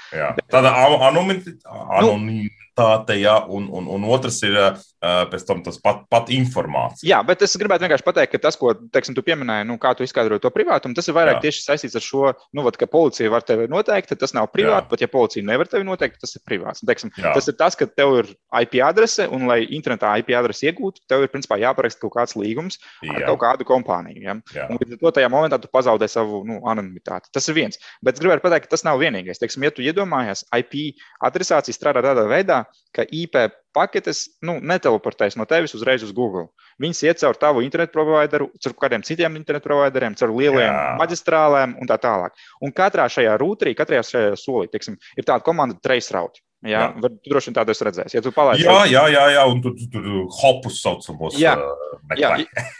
Tāda anonimitāte, jā, un, un, un otrs ir pēc tam tas pat, pat informācija. Jā, bet es gribētu vienkārši pateikt, ka tas, ko teiksim, tu pieminēji, nu, kā tu izskaidroji to privātumu, tas ir vairāk jā. tieši saistīts ar šo, nu, vat, ka policija var tevi noteikt, tas nav privāti, pat ja policija nevar tevi noteikt, tas ir privāts. Teiksim, tas ir tas, ka tev ir IP adrese, un, lai internetā IP adresi iegūtu, tev ir principā jāparaksta kaut kāds līgums ar jā. kaut kādu kompāniju. Ja? Jā. Un līdz ar to tajā momentā tu pazaudē savu nu, anonimitāti. Tas ir viens. Bet es gribētu pateikt, ka tas nav vienīgais. Teiksim, ja tu iedomājies, IP adresācija strādā tādā veidā, ka IP paketes nu, neteleportēs no tevis uzreiz uz Google. Viņas iet caur tavu internetu provideru, caur kādiem citiem internetu provideriem, caur lieliem Jā. maģistrālēm un tā tālāk. Un katrā šajā rūtrī, katrā šajā solī, teiksim, ir tāda komanda traceroute. Jā, jā. Var, tu droši vien tādu esi redzējis. Ja tu palaidi, jā, jā, jā, jā, un tur tu, tu, tu, hopus saucamos. Jā, uh, jā,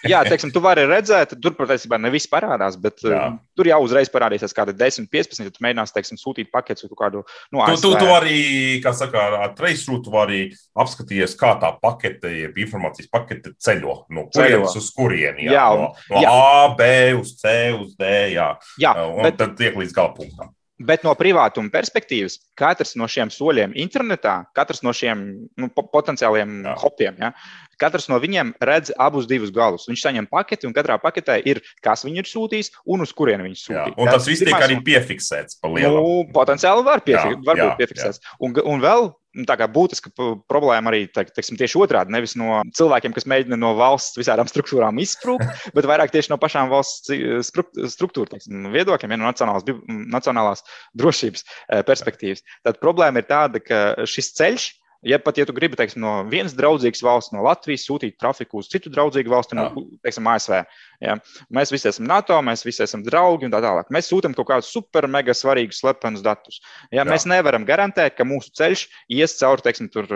jā teiksim, tu vari redzēt, tur patiesībā ne viss parādās, bet jā. uh, tur jau uzreiz parādīsies kādi 10, 15, ja tu mēģināsi, teiksim, sūtīt paketus kaut kādu no ASV. Tu, tu, tu arī, kā saka, ar traceroute vari apskatīties, kā tā pakete, jeb informācijas pakete ceļo, no kurienes uz kurieni. Jā, jā, no, no jā. A, B uz C, uz D, jā. jā un bet... tad tiek līdz gala punktam. Bet no privātuma perspektīvas, katrs no šiem soļiem internetā, katrs no šiem nu, potenciāliem Jā. hopiem, ja, katrs no viņiem redz abus divus galus. Viņš saņem paketi, un katrā paketē ir, kas viņu ir sūtījis un uz kurieni viņš sūtīs. Un tas viss tiek arī piefiksēts. Nu, potenciāli var, piefik, jā, var jā, būt piefiksēts. Jā. Un, un vēl tā kā būtiska problēma arī teiksim, tieši otrādi. Nevis no cilvēkiem, kas mēģina no valsts visādām struktūrām izsprūgt, bet vairāk tieši no pašām valsts struktūra teiksim, viedokļiem, ja no nacionālās, nacionālās drošības eh, perspektīvas. Tad problēma ir tāda, ka šis ceļš Ja pat ja tu gribi teiksim, no vienas draudzīgas valsts, no Latvijas, sūtīt trafiku uz citu draudzīgu valsti, no teiksim, ASV, ja? mēs visi esam NATO, mēs visi esam draugi un tā tālāk. Mēs sūtām kaut kādus super mega svarīgus slepenus datus. Ja? Jā. Mēs nevaram garantēt, ka mūsu ceļš ies cauri teiksim, tur,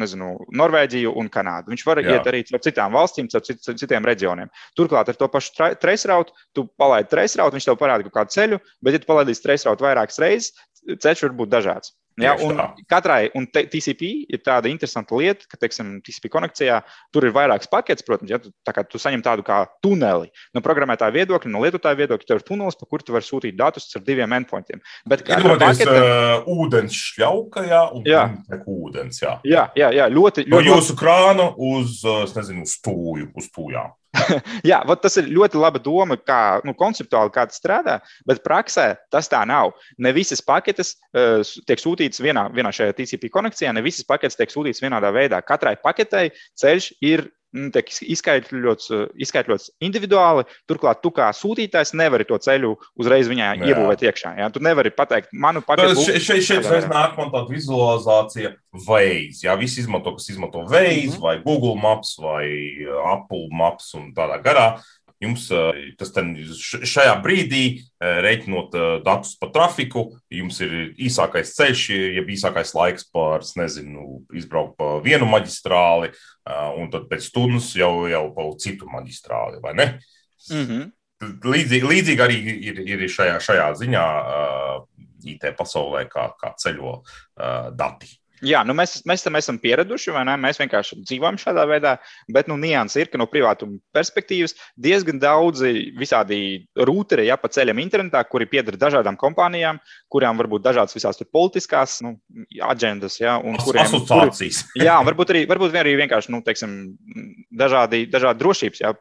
nezinu, Norvēģiju un Kanādu. Viņš var Jā. iet arī caur citām valstīm, caur cit, citiem reģioniem. Turklāt ar to pašu tracerautu, tu palaidi tracerautu, viņš tev parāda kaut kādu ceļu, bet, ja tu palaidīsi tracerautu vairākas reizes, ceļš var būt dažāds. Ja, un katrai, un TCP ir tāda interesanta lieta, ka, teiksim, TCP konekcijā tur ir vairākas paketes, protams, ja tu, tā tu saņem tādu kā tuneli. No programmētāja viedokļa, no lietotāja viedokļa, tur ir tunelis, pa kuru tu vari sūtīt datus ar diviem endpointiem. Bet kā jau minēju, uh, ūdens šļauka, jā, un jā. ūdens, jā. Jā, jā, jā ļoti, ļoti. No jūsu krāna uz, es nezinu, uz tūju, uz tūjām. Jā, tas ir ļoti laba doma, kā nu, konceptuāli kā tas strādā, bet praksē tas tā nav. Ne visas paketes uh, tiek sūtītas vienā, vienā šajā TCP konekcijā, ne visas paketes tiek sūtītas vienādā veidā. Katrai paketei ceļš ir tiek izskaidrots, izskaidrots individuāli. Turklāt, tu kā sūtītājs nevari to ceļu uzreiz viņā jā. iebūvēt iekšā. Jā. Tu nevari pateikt, manu paketu. Šeit, šeit, šeit reiz nāk man tāda vizualizācija, Waze. Jā, visi izmanto, kas izmanto Waze mm -hmm. vai Google Maps vai Apple Maps un tādā garā. Jums tas šajā brīdī, reiķinot datus par trafiku, jums ir īsākais ceļš, jeb īsākais laiks pār, nezinu, izbraukt pa vienu maģistrāli, un tad pēc stundas jau, jau pa citu maģistrāli, vai ne? Mm -hmm. Līdzīgi, līdzīgi arī ir, ir šajā, šajā ziņā IT pasaulē, kā, kā ceļo dati. Jā, nu mēs, mēs tam esam pieraduši, vai ne? Mēs vienkārši dzīvojam šādā veidā, bet nu, nianses ir, ka no privātuma perspektīvas diezgan daudzi visādi rūteri ja, pa ceļam internetā, kuri pieder dažādām kompānijām, kurām varbūt dažādas visās politiskās nu, agendas, ja, un kuriem asociācijas. Kuri, jā, varbūt arī, varbūt arī vienkārši nu, teiksim, dažādi, dažādi drošības ja,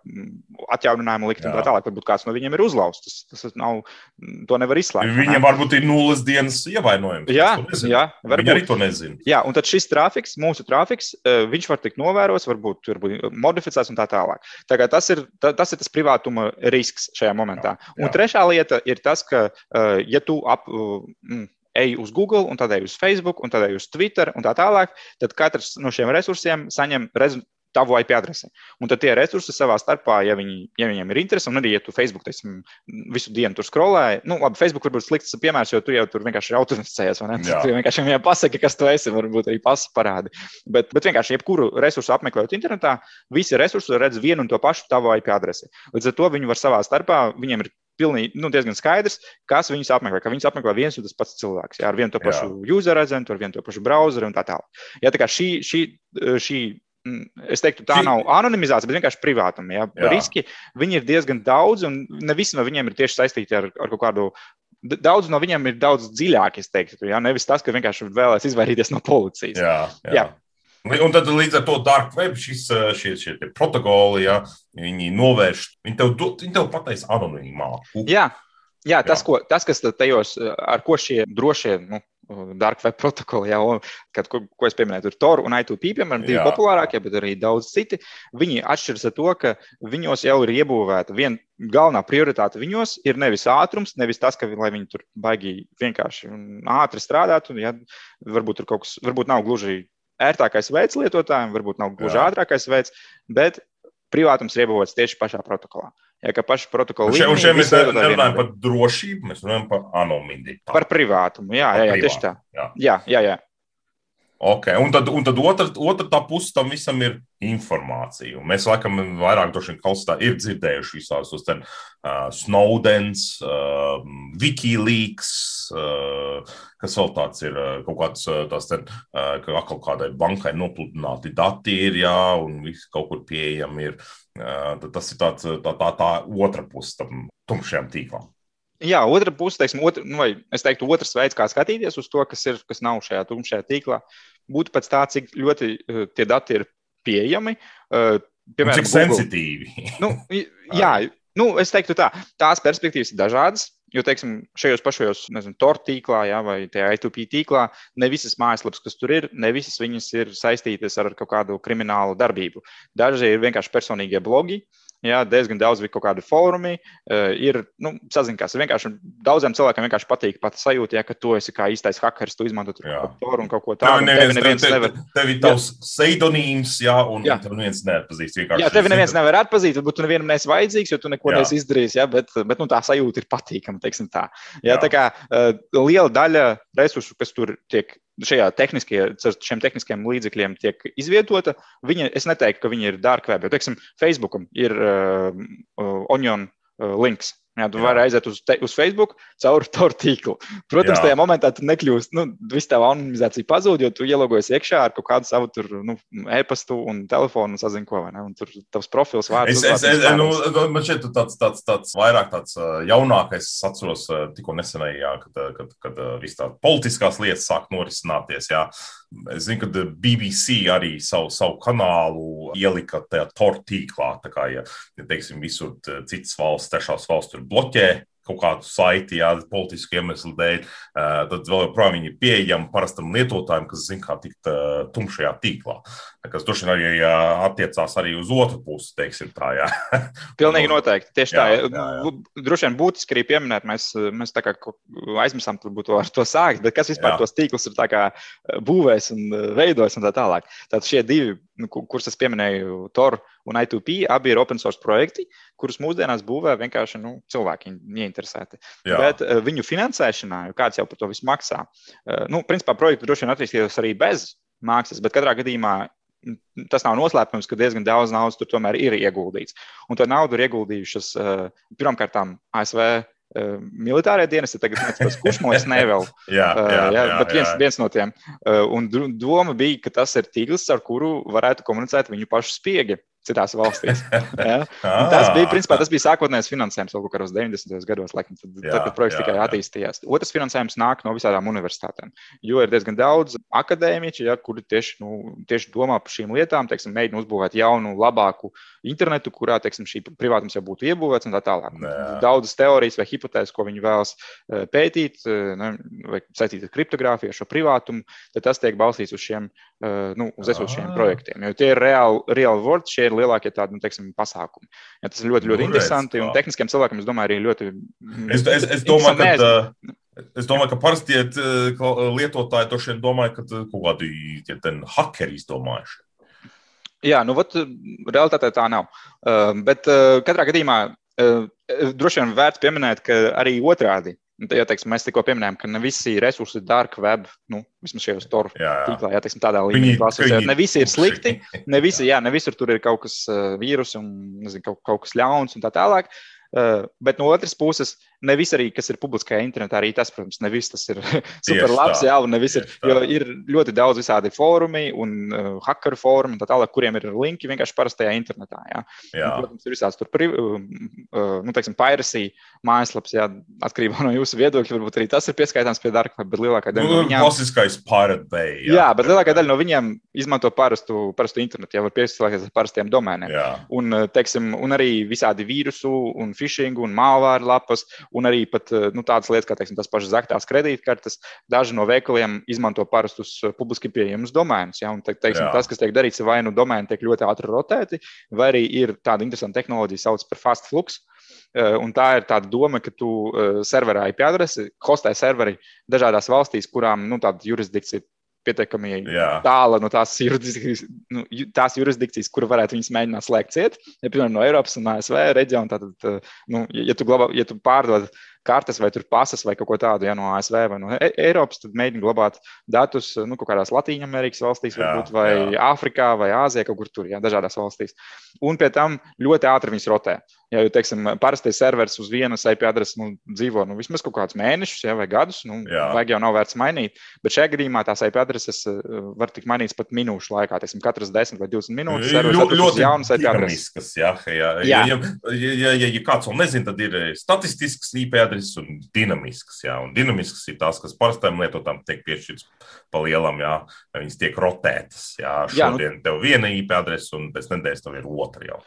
atjauninājumu likt un tā tālāk. Varbūt kāds no viņiem ir uzlauzts. Tas, tas nav, to nevar izslēgt. Viņam varbūt ir nulles dienas ievainojums. Jā, jā varbūt. Viņi arī to nezina. Jā, un tad šis trafiks, mūsu trafiks, eh, viņš var tikt novērots, varbūt, modificēts un tā tālāk. Tā tas, ir, tas ir tas privātuma risks šajā momentā. Jā, jā. Un trešā lieta ir tas, ka, eh, ja tu ap, mm, ej uz Google, un tad ej uz Facebook, un tad ej uz Twitter, un tā tālāk, tad katrs no šiem resursiem saņem tavu IP adresi. Un tad tie resursi savā starpā, ja, viņi, ja viņiem ir interese, un arī, ja tu Facebook teiksim, visu dienu tur skrolē, nu, labi, Facebook varbūt slikts piemērs, jo tu jau tur vienkārši automatizējies, vai ne? Jā. Tu vienkārši viņiem pasaki, kas tu esi, varbūt arī pasi parādi. Bet, bet vienkārši jebkuru resursu apmeklējot internetā, visi resursi redz vienu un to pašu tavu IP adresi. Līdz ar to viņi var savā starpā, viņiem ir pilnīgi, nu, diezgan skaidrs, kas viņus apmeklē. Ka viņus apmeklē viens un tas pats cilvēks. Jā, ar vienu to pašu jā. user agentu, ar vienu to pašu browseru un tā tālāk. Jā, tā kā šī, šī, šī es teiktu, tā nav anonimizācija, bet vienkārši privātuma. Ja? Riski viņi ir diezgan daudz, un ne visi no viņiem ir tieši saistīti ar, ar kaut kādu. Daudz no viņiem ir daudz dziļāk, es teiktu, ja? nevis tas, ka vienkārši vēlēs izvairīties no policijas. Jā, jā. jā. Un tad līdz ar to dark web šis, eh, šie, šie protokoli, ja, viņi novērš, viņi tev, viņi tev pateiks anonīmāku. Jā, jā, tas, jā. Ko, tas, kas tajos, eh, ar ko šie drošie, nu, dark web protokoli, jau, kad, ko, ko es pieminēju, tur Tor un I2P, piemēram, divi populārākie, bet arī daudz citi. Viņi atšķiras ar to, ka viņos jau ir iebūvēta viena galvenā prioritāte viņos ir nevis ātrums, nevis tas, ka lai viņi tur baigi vienkārši ātri strādātu. Ja, varbūt tur kaut kas, varbūt nav gluži ērtākais veids lietotājiem, varbūt nav gluži Jā. ātrākais veids, bet privātums ir iebūvēts tieši pašā protokolā. Ja kā paša protokola līmenī. Un šeit mēs nerunājam par drošību, mēs runājam par anonimitāti. Par privātumu, jā, jā, jā, tieši tā. Jā, jā, jā. jā. Okay. Un tad, un tad otra, otra tā puse tam visam ir informācija. Un mēs laikam vairāk kalstā ir dzirdējuši visās tos uh, Snowdens, uh, Wikileaks, uh, kas vēl tāds ir, uh, kaut kāds uh, tās ten, uh, ka atkal kādai bankai nopludināti dati ir, jā, un viss kaut kur pieejami ir. Uh, tas ir tāds, tā, tā, tā otra puse tam tumšajam tīklam. Jā, otra puse, teiksim, otra, nu, vai es teiktu, otrs veids, kā skatīties uz to, kas ir, kas nav šajā tumšajā tīklā, būtu pēc tā, cik ļoti uh, tie dati ir pieejami. Uh, piemēram, cik Google. sensitīvi. nu, jā, nu, es teiktu tā, tās perspektīvas ir dažādas. Jo, teiksim, šajos pašos, nezinu, TOR tīklā, jā, vai tajā I2P tīklā, ne visas mājaslapas, kas tur ir, ne visas viņas ir saistītas ar kaut kādu kriminālu darbību. Daži ir vienkārši personīgie blogi, uh, Jā, diezgan daudz bija kaut kādi fórumi. Uh, ir nu, saziņās. Vienkārši daudziem cilvēkiem vienkārši patīk pat sajūta, ja, ka tu esi kā īstais hackers, tu izmanto tur kaut ko tādu un kaut ko tādu. Tev neviens, neviens tev, nevar. Tev ir tavs pseidonīms, jā, un jā. tev neviens neatpazīst. Jā, tevi neviens nevar atpazīt, varbūt tu nevienam neesi vajadzīgs, jo tu neko neesi izdarījis, jā, bet, bet nu, tā sajūta ir patīkama, teiksim tā. Jā, jā. tā kā uh, liela daļa resursu, kas tur tiek šajā tehniskajā, šiem tehniskiem līdzekļiem tiek izvietota. Viņa, es neteiktu, ka viņi ir dark web, jo, teiksim, Facebookam ir uh, onion uh, links. Jā, tu vari aiziet uz, te, uz Facebook caur to tīklu. Protams, jā. tajā momentā tu nekļūsi, nu, viss tā anonimizācija pazūd, jo tu ielogojies iekšā ar kaut kādu savu tur, nu, e-pastu un telefonu un sazinu, ko, vai ne? Un tur tavs profils vārds. Es, es, es, nu, man šķiet, tāds, tāds, tāds vairāk tāds jaunākais, es atceros tikko nesenajā, kad, kad, kad viss tā politiskās lietas sāk norisināties, jā. Es zinu, ka BBC arī savu, savu kanālu ielika tajā tortu tīklā. Tā kā, ja, ja teiksim, visur citas valsts, trešās valsts tur bloķē kaut kādu saiti, jā, politisku iemeslu dēļ, tad vēl joprojām viņi ir pieejami parastam lietotājam, kas zina, kā tikt tumšajā tīklā. Kas droši vien arī attiecās arī uz otru pusi, teiksim tā. Jā. Pilnīgi noteikti. Tieši jā, tā. Jā, jā. Droši vien būtiski arī pieminēt, mēs, mēs tā kā aizmirsām varbūt ar to sākt, bet kas vispār jā. tos tīklus ir tā kā būvējis un veidojis un tā tālāk. Tātad šie divi, kurus es pieminēju, Tor un I2P, abi ir open source projekti, kurus mūsdienās būvē vienkārši nu, cilvēki ieinteresēti. Jā. Bet uh, viņu finansēšanā, jo kāds jau par to visu maksā, uh, nu, principā projekti droši vien attīstījās arī bez maksas, bet katrā gadījumā tas nav noslēpums, ka diezgan daudz naudas tur tomēr ir ieguldīts. Un to naudu ir ieguldījušas uh, pirmkārt ASV militārie dienesti, tagad neatceros, kurš no es nevēlu. jā, jā, jā, bet viens, jā. viens no tiem. Un doma bija, ka tas ir tīkls, ar kuru varētu komunicēt viņu pašu spiegi. Citās valstīs. Ja? Un tas bija, principā, tas bija sākotnējais finansējums kaut kādos 90. gados, laikam, tad, jā, tad, kad projekts jā, tikai jā. attīstījās. Otrs finansējums nāk no visādām universitātēm, jo ir diezgan daudz akadēmiķu, ja, kuri tieši, nu, tieši domā par šīm lietām, teiksim, mēģina uzbūvēt jaunu, labāku internetu, kurā teiksim, šī privātums jau būtu iebūvēts un tā tālāk. Daudzas teorijas vai hipotēzes, ko viņi vēlas eh, pētīt, eh, ne, vai saistīt ar kriptogrāfiju, šo privātumu, tad tas tiek balstīts uz šiem, nu, uz esošiem projektiem. Jo tie ir reāli, reāli words, šie ir lielākie tādi, nu, teiksim, pasākumi. Ja, tas ir ļoti, ļoti nu, interesanti un tehniskiem cilvēkiem, es domāju, arī ļoti. Es, es, es domāju, ka. Tā... Es domāju, ka parasti lietotāji to šodien domāja, ka kaut kādi ja hakeri izdomājuši. Jā, nu, vat, realitātē tā nav. Uh, bet uh, katrā gadījumā uh, droši vien vērts pieminēt, ka arī otrādi Ja teiksim, mēs tikko pieminējām, ka ne visi resursi ir dark web, nu, vismaz šajos toru tīklā, ja teiksim, tādā līmenī klasificēt. Ne visi ir slikti, ne visi, jā, ne visur tur ir kaut kas uh, vīrus un nezinu, kaut, kaut kas ļauns un tā tālāk. Uh, bet no otras puses, ne viss arī, kas ir publiskajā internetā, arī tas, protams, ne viss tas ir super labs, jā, un ne viss ir, jo ir ļoti daudz visādi fórumi un uh, hackeru fórumi tā tālāk, kuriem ir linki vienkārši parastajā internetā, jā. jā. Un, protams, ir visāds tur, uh, uh, nu, teiksim, piracy mājaslaps, jā, atkarībā no jūsu viedokļa, varbūt arī tas ir pieskaitāms pie dark web, bet lielākā daļa nu, no viņiem. Klasiskais pirate bay. Jā, jā bet lielākā daļa no viņiem izmanto parastu, parastu internetu, jau var pieslēgties ar parastiem domēniem. Jā. Un, teiksim, un arī visādi vīrusu un phishing un malvāru lapas un arī pat, eh, nu, tādas lietas, kā teiksim, tas pašas zaktās kredītkartes. Daži no veikaliem izmanto parastus eh, publiski pieejamus domēnus. Ja? Un, te, teiksim, tas, kas tiek darīts, vai nu domēni tiek ļoti ātri rotēti, vai arī ir tāda interesanta tehnoloģija, sauc par fast flux. Eh, un tā ir tā doma, ka tu serverā IP adresi, hostē serveri dažādās valstīs, kurām nu, tāda jurisdikcija pietiekami tāla no tās jurisdikcijas, nu, tās jurisdikcijas, kura varētu viņus mēģināt slēgt ciet. Ja, piemēram, no Eiropas un ASV reģiona, tad, nu, ja tu, glabā, ja tu pārdod kartes vai pasas vai kaut ko tādu ja, no ASV vai no e Eiropas, tad mēģina glabāt datus nu, kaut kādās Latvijas valstīs, varbūt, vai jā. Āfrikā vai Āzijā, kaut kur tur, ja, dažādās valstīs. Un pie tam ļoti ātri viņas rotē. Ja jau teiksim, parastais serveris uz vienas IP adreses nu, dzīvo nu, vismaz kaut kādus mēnešus ja, vai gadus, nu, vajag jau nav vērts mainīt. Bet šajā gadījumā tās IP adreses uh, var tikt mainītas pat minūšu laikā. Teiksim, katras 10 vai 20 minūtes ir ļoti, ļoti jaunas IP adreses. Jā, jā, jā. Ja, ja, ja, ja, ja kāds vēl nezina, tad ir statistisks IP adreses un dinamisks. Jā, un dinamisks ir tās, kas parastajam lietotājam tiek piešķirts pa lielam, jā, viņas tiek rotētas. Jā, šodien jā, nu... tev viena IP adrese un pēc nedēļas tev ir otra jau.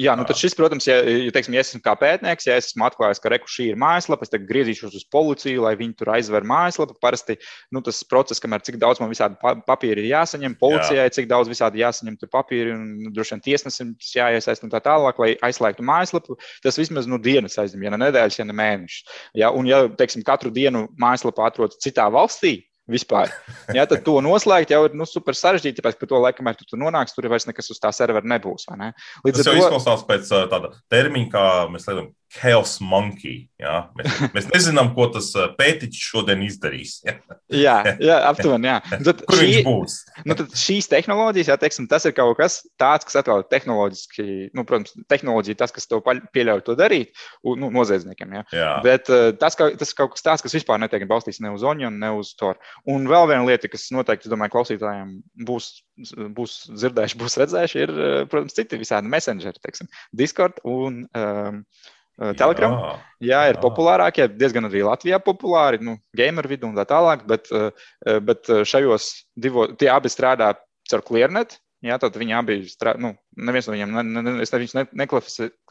Jā, nu tad šis, protams, ja, ja, teiksim, ja esmu kā pētnieks, ja esmu atklājis, ka reku šī ir mājaslapa, es griezīšos uz policiju, lai viņi tur aizver mājaslapu. Parasti nu, tas process, kamēr cik daudz man visādi papīri ir jāsaņem, policijai Jā. cik daudz visādi jāsaņem tur papīri un nu, droši vien tiesnesim jāiesaist un tā tālāk, lai aizslēgtu mājaslapu. Tas vismaz nu, dienas aizņem, ja ne nedēļas, ja ne mēnešus. Ja, un ja, teiksim, katru dienu mājaslapa atrodas citā valstī, vispār. Ja, tad to noslēgt jau ir nu, super sarežģīti, tāpēc, ka to laikam, kamēr tu tur nonāksi, tur vairs nekas uz tā servera nebūs. Ne? Līdz Tas jau to... izklausās pēc tāda termiņa, kā mēs lietojam Chaos Monkey. Ja? Mēs, mēs nezinām, ko tas pētiķis šodien izdarīs. Ja? jā, jā, aptuveni. Jā. Tad Kur šī, viņš būs? nu, tad šīs tehnoloģijas, jā, teiksim, tas ir kaut kas tāds, kas atkal tehnoloģiski, nu, protams, tehnoloģija tas, kas tev pieļauj to darīt, un, nu, noziedzniekiem. Jā. Jā. Bet tas, ka, tas ir kaut kas tāds, kas vispār netiek balstīts ne uz Onion, ne uz Tor. Un vēl viena lieta, kas noteikti, domāju, klausītājiem būs, būs dzirdējuši, būs redzējuši, ir, protams, citi visādi messengeri, teiksim, Discord un um, Telegram. Jā, jā, ir jā. populārākie, diezgan arī Latvijā populāri, nu, gameru vidū un tā tālāk, bet, bet šajos divos, tie abi strādā caur Clearnet. Jā, tad viņi abi strādā, nu, neviens no viņiem, ne, ne, es viņus ne,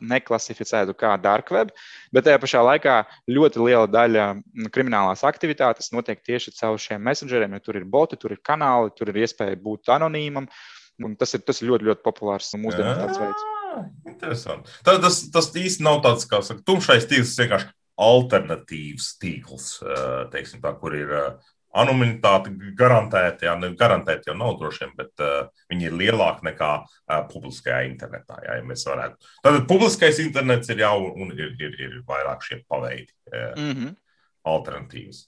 neklasificētu kā dark web, bet tajā pašā laikā ļoti liela daļa kriminālās aktivitātes notiek tieši caur šiem messengeriem, jo tur ir boti, tur ir kanāli, tur ir iespēja būt anonīmam, un tas ir, tas ir ļoti, ļoti populārs mūsdienās tāds veids. Interesanti. Tad tas, tas īsti nav tāds, kā saka, tumšais tīkls, tas vienkārši alternatīvs tīkls, teiksim, tā, kur ir anonimitāte garantēta. Jā, garantēta jau nav droši vien, bet uh, viņi ir lielāki nekā uh, publiskajā internetā. Jā, ja mēs varētu. Tad publiskais internets ir jau un ir, ir, ir vairāk šie paveidi, uh, mm -hmm. alternatīvas.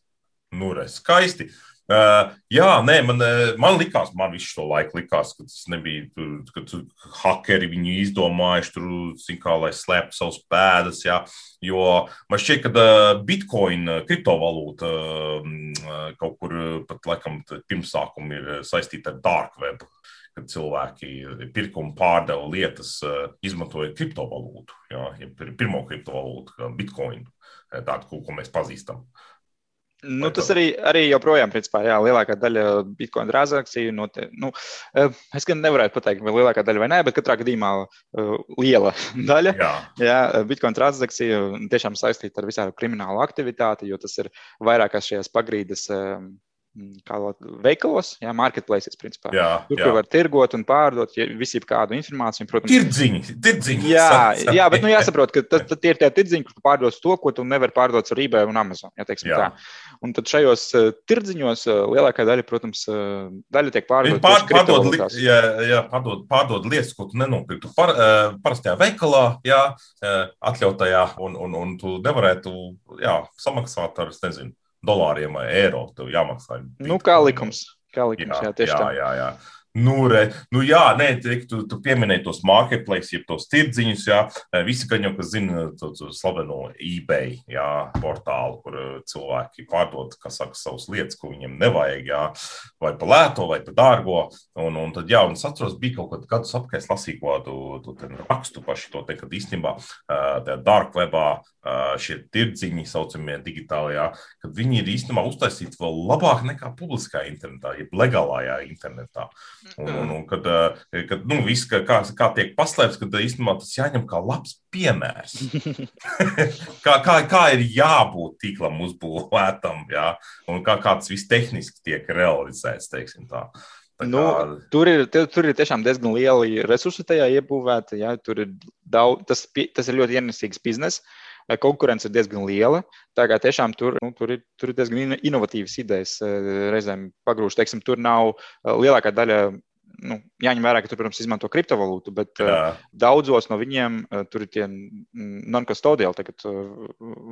Nu, re, skaisti. Uh, Uh, jā, nē, man, uh, man likās, man visu šo laiku likās, ka tas nebija tur, ka tur hakeri viņu izdomājuši, tur, kā, lai slēptu savus pēdas. Jā, jo man šķiet, ka uh, bitcoin, kriptovalūta, uh, kaut kur pat laikam pirmsākumi ir saistīti ar dark web, kad cilvēki pirkumu pārdeva lietas, izmantoja kriptovalūtu, jā, pirmo kriptovalūtu, bitcoin, tādu, ko mēs pazīstam. Nu, tas arī, arī joprojām, principā, jā, lielākā daļa bitkoina transakciju. Note, nu, eh, es gan nevarētu pateikt, vai lielākā daļa vai nē, bet katrā gadījumā uh, liela daļa. Jā. Jā, bitkoina transakcija tiešām saistīta ar visādi kriminālu aktivitāti, jo tas ir vairākās šajās pagrīdes. Mm, kā veikalos, jā, marketplaces, principā. Jā, tur, jā. kur var tirgot un pārdot ja visi kādu informāciju. Protams, tirdziņi, tirdziņi. Jā, jā, bet nu, jāsaprot, ka tas, tie ir tie tirdziņi, kur pārdos to, ko tu nevari pārdot ar eBay un Amazon. Jā, jā. Tā. Un tad šajos uh, tirdziņos uh, lielākā daļa, protams, uh, daļa tiek pārdota. Pār, pārdod, li, jā, jā, pārdod, pārdod lietas, ko tu nenopirktu par, parastajā veikalā, jā, atļautajā, un, un, un tu nevarētu jā, samaksāt ar, nezinu, dolāriem vai eiro. Tev jāmaksā. Nu, kā likums. Kā likums, jā, jā tieši jā, tā. Jā, jā. Nu, re, nu jā, nē, tu, tu pieminēji tos marketplaces, jeb tos tirdziņus. Jā, visi, gan jau, kas zina to, to slaveno eBay jā, portālu, kur cilvēki pārdod saka, savas lietas, ko viņiem nevajag, jā, vai par lēto, vai par dārgo. Un, un tad, jā, un es atceros, bija kaut kad gadus apkārt, lasīju kādu rakstu par šo te, kad īstenībā tajā dark webā šie tirdziņi, saucamie digitālajā, kad viņi ir īstenībā uztaisīti vēl labāk nekā publiskā internetā, jeb legālajā internetā. Un, un, un kad, eh, kad nu, viss, kā, kā tiek paslēpts, kad īstenībā tas jāņem kā labs piemērs. kā, kā, kā ir jābūt tīklam uzbūvētam, jā, un kā, kā tas viss tehniski tiek realizēts, tā. Tā nu, kā... Nu, tur, ir, tur ir tiešām diezgan lieli resursi tajā iebūvēti. Ja, tur ir daudz, tas, tas ir ļoti ienesīgs bizness. Konkurence ir diezgan liela. Tā kā tiešām tur, nu, tur, ir, tur ir diezgan inovatīvas idejas reizēm pagrūst. Teiksim, tur nav lielākā daļa nu, jāņem vērā, ka tur, protams, izmanto kriptovalūtu, bet Jā. uh, daudzos no viņiem uh, tur ir tie non-custodial, tagad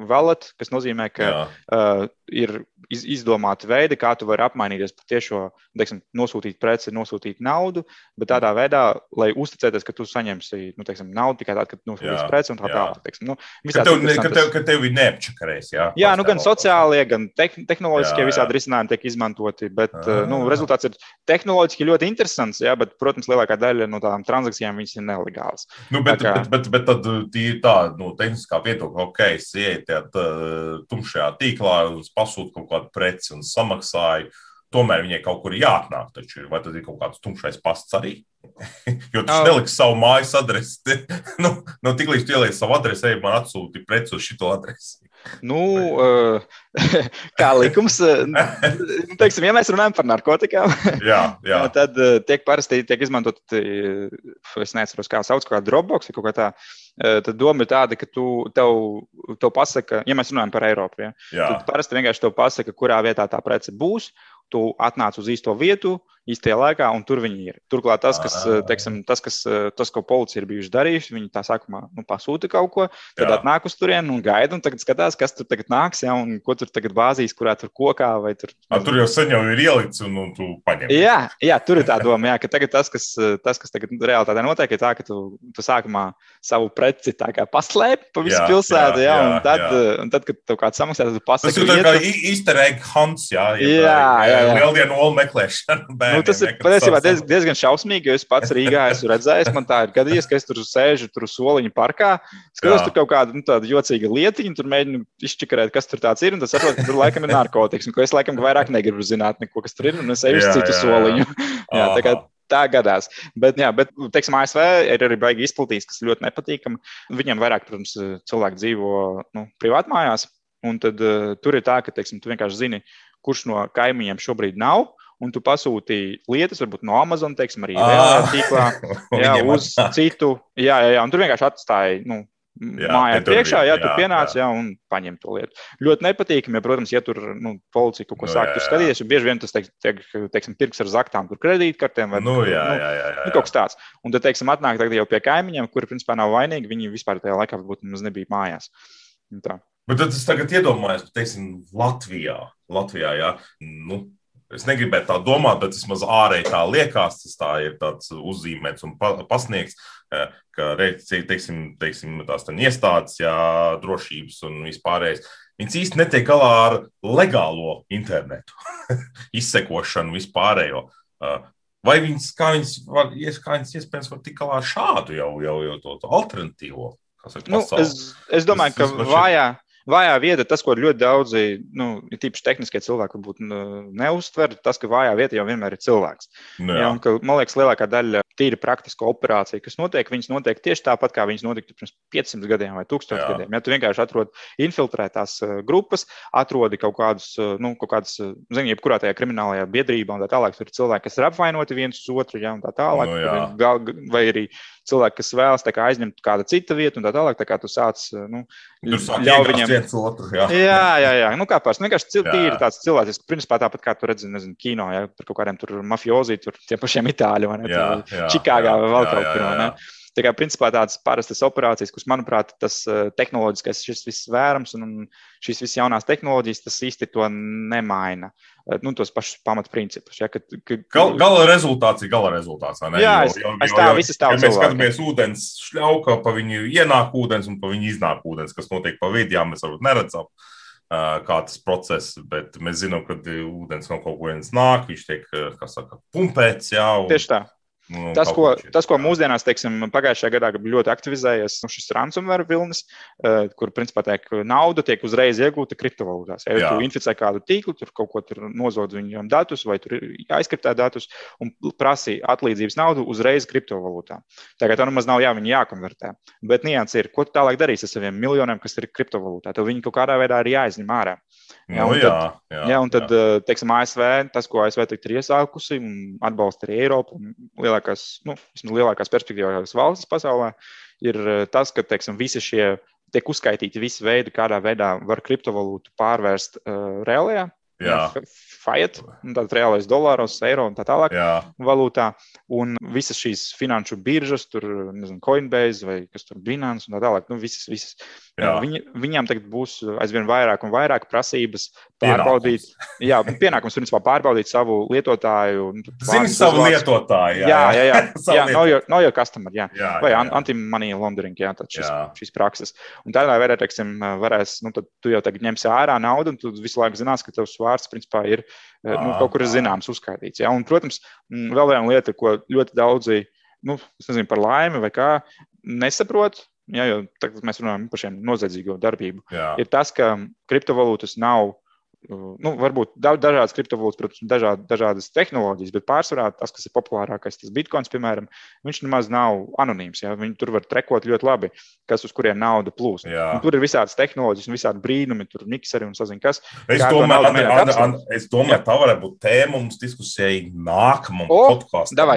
wallet, kas nozīmē, ka Jā. uh, ir iz, izdomāti veidi, kā tu vari apmainīties par tiešo, teiksim, nosūtīt preci, nosūtīt naudu, bet tādā veidā, lai uzticēties, ka tu saņemsi, nu, teiksim, naudu tikai tad, kad nosūtīsi preci un tā tālāk. Nu, ka tev, ka tev, ka tev ir neapčakarēs, jā? Jā, nu, gan sociālie, gan te tehnoloģiskie visādi risinājumi tiek izmantoti, bet, uh, nu, rezultāts ir tehnoloģiski ļoti interesants jā, bet, protams, lielākā daļa no tādām transakcijām ir nelegālas. Nu, bet, kā... bet, bet, bet tad ir tā, nu, tehniskā viedokļa, ok, ieeju tajā tumšajā tīklā un pasūtu kaut kādu preci un samaksāju. Tomēr viņai kaut kur jāatnāk, taču vai tad ir kaut kāds tumšais pasts arī? jo tas neliks savu mājas adresi. nu, nu, Tiklīdz tu ieliec savu adresi, ej, man atsūti preci uz šo adresi. Nu, uh, kā likums, uh, nu, teiksim, ja mēs runājam par narkotikām, jā, jā. tad uh, tiek parasti tiek izmantot, es neatceros, kā sauc, kā Dropbox vai kaut kā tā. Tad doma ir tāda, ka tu, tev, tev pasaka, ja mēs runājam par Eiropu, ja, tad parasti vienkārši tev pasaka, kurā vietā tā prece būs, tu atnāc uz īsto vietu, īstajā laikā, un tur viņi ir. Turklāt tas, kas, ah. teiksim, tas, kas, tas ko policija ir bijuši darījuši, viņi tā sākumā nu, pasūta kaut ko, tad jā. atnāk uz turieni un gaida, un tagad skatās, kas tur tagad nāks, ja, un ko tur tagad bāzīs, kurā tur kokā vai tur. A, tur jau sen jau ir ielikts, un, un tu paņem. Jā, jā, tur ir tā doma, jā, ka tagad tas, kas, tas, kas tagad realitātē notiek, ir tā, ka tu, tu sākumā savu preci tā kā paslēp pa visu jā, pilsētu, jā, jā, un, tad, jā. un tad, kad tev kāds samaksā, tad tu pasaki. Tas ir tā kā easter egg hunts, jā, jā, jā, jā, jā. lieldienu olu meklēšana. Nu, tas ir patiesībā diez, diezgan šausmīgi, jo es pats Rīgā esmu redzējis, man tā ir gadījies, ka es tur sēžu tur soliņu parkā, skatos tur kaut kādu nu, tādu jocīgu lietiņu, tur mēģinu izčakarēt, kas tur tāds ir, un tas saprot, ka tur laikam ir narkotikas, un ko es laikam vairāk negribu zināt, neko, kas tur ir, un es eju uz citu jā, soliņu. Jā, jā, tā kā tā gadās. Bet, jā, bet teiksim, ASV ir arī baigi izplatīts, kas ļoti nepatīkami. Viņiem vairāk, protams, cilvēki dzīvo nu, privātmājās, un tad uh, tur ir tā, ka teiksim, tu vienkārši zini, kurš no kaimiņiem šobrīd nav un tu pasūtīji lietas, varbūt no Amazon, teiksim, arī reālajā tīklā, jā, uz citu. Jā, jā, jā, un tur vienkārši atstāja. Nu, Jā, mājā priekšā, jā, jā, tur pienāca jā. Jā, un paņem to lietu. Ļoti nepatīkami, ja, protams, ja tur nu, policija kaut ko nu, sāk skatīties, jo bieži vien tas tiek, tiek teiksim, pirks ar zaktām, tur kredītkartēm vai nu, jā, nu, jā, jā, jā. Nu, kaut kas tāds. Un tad, teiksim, atnāk jau pie kaimiņiem, kuri principā nav vainīgi, viņi vispār tajā laikā varbūt nemaz nebija mājās. Tā. Bet tad es tagad iedomājos, teiksim, Latvijā, Latvijā jā, nu, Es negribētu tā domāt, bet vismaz ārēji tā liekas, tas tā ir tāds uzzīmēts un pasniegts, ka teiksim, teiksim, tās iestādes, jā, drošības un vispārējais Viņas īsti netiek galā ar legālo internetu, izsekošanu, vispārējo. Uh, vai viņas, kā viņas, var, kā viņas iespējams var tikt galā ar šādu jau, jau, jau to, to alternatīvo? Nu, es, es domāju, es, ka vājā, Vājā vieta, tas, ko ļoti daudzi, nu, tīpaši tehniskie cilvēki, varbūt nu, neuztver, tas, ka vājā vieta jau vienmēr ir cilvēks. Nu, jā. Jā, un, ka, man liekas, lielākā daļa tīri praktisko operāciju, kas notiek, viņas notiek tieši tāpat, kā viņas notika pirms 500 gadiem vai 1000 jā. gadiem. Ja tu vienkārši atrod infiltrētās uh, grupas, atrodi kaut kādus, uh, nu, kaut kādas, uh, zini, jebkurā tajā kriminālajā biedrībā un tā tālāk, tur ir cilvēki, kas ir apvainoti viens uz otru, ja, un tā tālāk, nu, gal, vai arī cilvēki, kas vēlas kā, aizņemt kādu citu vietu un tā tālāk. Tā kā tu sāc, nu, ļauj viņiem viens otru. Jā, jā, jā. jā. Nu, kā pāris, nu, vienkārši cil, tīri tāds cilvēks, principā tāpat kā tu redzi, nezinu, kino, ja par kaut kādiem tur mafiozi, tur tiem pašiem itāļu, vai ne? Jā, jā, Čikāgā vai vēl kaut kur? Tā kā principā tādas parastas operācijas, kuras, manuprāt, tas uh, tehnoloģiskais, šis viss vērams un šīs visas jaunās tehnoloģijas, tas īsti to nemaina. Uh, nu, tos pašus pamatprincipus. Ja, ka, ka, Gal, gala rezultāts ir gala rezultāts. Jā, es, jo, jo, es tā visas tādu ja mēs skatāmies ūdens šļauka, pa viņu ienāk ūdens un pa viņu iznāk ūdens, kas notiek pa vidu, jā, mēs varbūt neredzam. Uh, kā tas process, bet mēs zinām, ka ūdens no kaut kurienes nāk, viņš tiek, saka, pumpēts. Jā, un... Tieši tā. Nu, tas, ko, tas, ko mūsdienās, teiksim, pagājušajā gadā ļoti aktivizējies, nu, šis ransomware vilnis, uh, kur principā tiek nauda tiek uzreiz iegūta kriptovalūtās. Ja, ja tu inficē kādu tīklu, tur kaut ko tur nozodz viņiem datus, vai tur aizkriptē datus un prasīja atlīdzības naudu uzreiz kriptovalūtā. Tagad tam nemaz nav jā, viņi jākonvertē. Bet nians ir, ko tu tālāk darīsi ar saviem miljoniem, kas ir kriptovalūtā? Tev viņi kaut kādā veidā ir jāizņem ārā. Jā, nu, jā, tad, jā, jā, un tad, jā. Eh, teiksim, ASV, tas, ko ASV ir iesākusi atbalsta arī Eiropu, lielākās, nu, lielākās perspektīvās valstis pasaulē, ir eh, tas, ka, teiksim, visi šie tiek uzskaitīti visi veidi, kādā veidā var kriptovalūtu pārvērst uh, reālajā. Jā. Fiat, tātad reālais dolāros, eiro un tā tālāk Jā. valūtā. Un visas šīs finanšu biržas, tur, nezinu, Coinbase vai kas tur Binance un tā tālāk, nu, visas, visas Viņi, viņām tagad būs aizvien vairāk un vairāk prasības pārbaudīt, pienākums. jā, pienākums principā pārbaudīt savu lietotāju. Zini savu lietotāju, jā. Jā, jā, jā, jā know, your, know your customer, jā. jā vai anti-money laundering, jā, tad šis, jā. šīs prakses. Un tādā veidā, teiksim, varēs, nu, tad tu jau tagad ņemsi ārā naudu, un tu visu laiku zinās, ka tavs vārds, principā, ir nu, kaut kur zināms, uzskaitīts. Jā. Un, protams, vēl viena lieta, ko ļoti daudzi, nu, nezinu, par laimi vai kā, nesaprot, ja, jo tagad mēs runājam par šiem noziedzīgo darbību, Jā. ir tas, ka kriptovalūtas nav Nu, varbūt dažādas kriptovalūtas, protams, dažād, dažādas tehnoloģijas, bet pārsvarā tas, kas ir populārākais, tas bitkoins, piemēram, viņš nemaz nav anonīms. Ja? Viņi tur var trekot ļoti labi, kas uz kuriem nauda plūst. Tur ir visādas tehnoloģijas un visādi brīnumi, tur mikseri un sazin, kas. Es domāju, an, an, an, es domāju tā varētu būt tēma mums diskusijai nākamam podkāstam.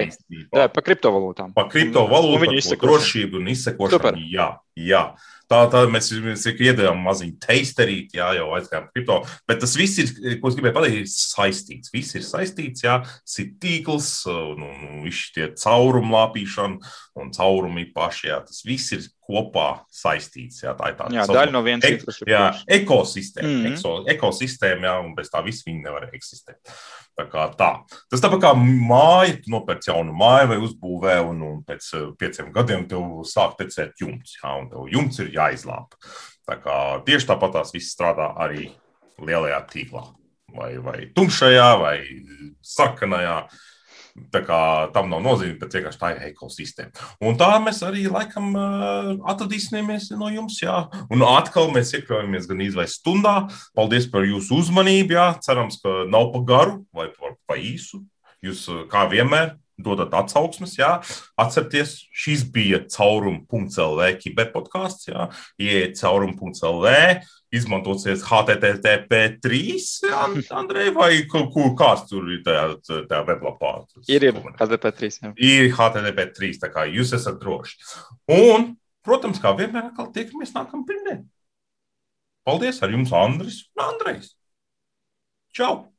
Par kriptovalūtām. Par kriptovalūtu, par drošību un izsekošanu. Super. Jā, jā. Tā, tā mēs, mēs iedavām maziņu teisterīt, jā, jau aizgājām kripto. Bet tas viss ir, ko es gribēju pateikt, ir saistīts. Viss ir saistīts, jā, ir tīkls, un, un viss tie caurumu lāpīšana un caurumi paši, jā, tas viss ir kopā saistīts. Jā, tā ir tāda jā, daļa no vienas ek, jā, ekosistēma. Mm -hmm. Ekosistēma, jā, un bez tā viss viņi nevar eksistēt. Tā kā tā. Tas tāpat kā māja, tu nopērci jaunu māju vai uzbūvē, un, un pēc eh, pieciem gadiem tev sāk tecēt jumts, jā, un tev jumts ir jāizlāpa. Tā kā tieši tāpat tās viss strādā arī lielajā tīklā. Vai, vai tumšajā, vai sarkanajā. Uh, Tā kā tam nav nozīme, bet vienkārši tā ir ekosistēma. Un tā mēs arī laikam atradīsimies no jums. Jā. Un atkal mēs iekļaujamies gan izvēles stundā. Paldies par jūsu uzmanību. Jā. Cerams, ka nav pa garu vai pa īsu. Jūs kā vienmēr dodat atsauksmes. Jā. Atcerieties, šis bija caurums.lv kiberpodkāsts. Iet caurums.lv, izmantosies HTTP3, Andrej, vai kāds tur ir tajā, tajā weblapā? Ir, ir HTTP3. Jā. Ir HTTP3, tā kā jūs esat droši. Un, protams, kā vienmēr, atkal tiekamies nākamā pirmdienā. Paldies ar jums, Andris un Andrejs. Čau!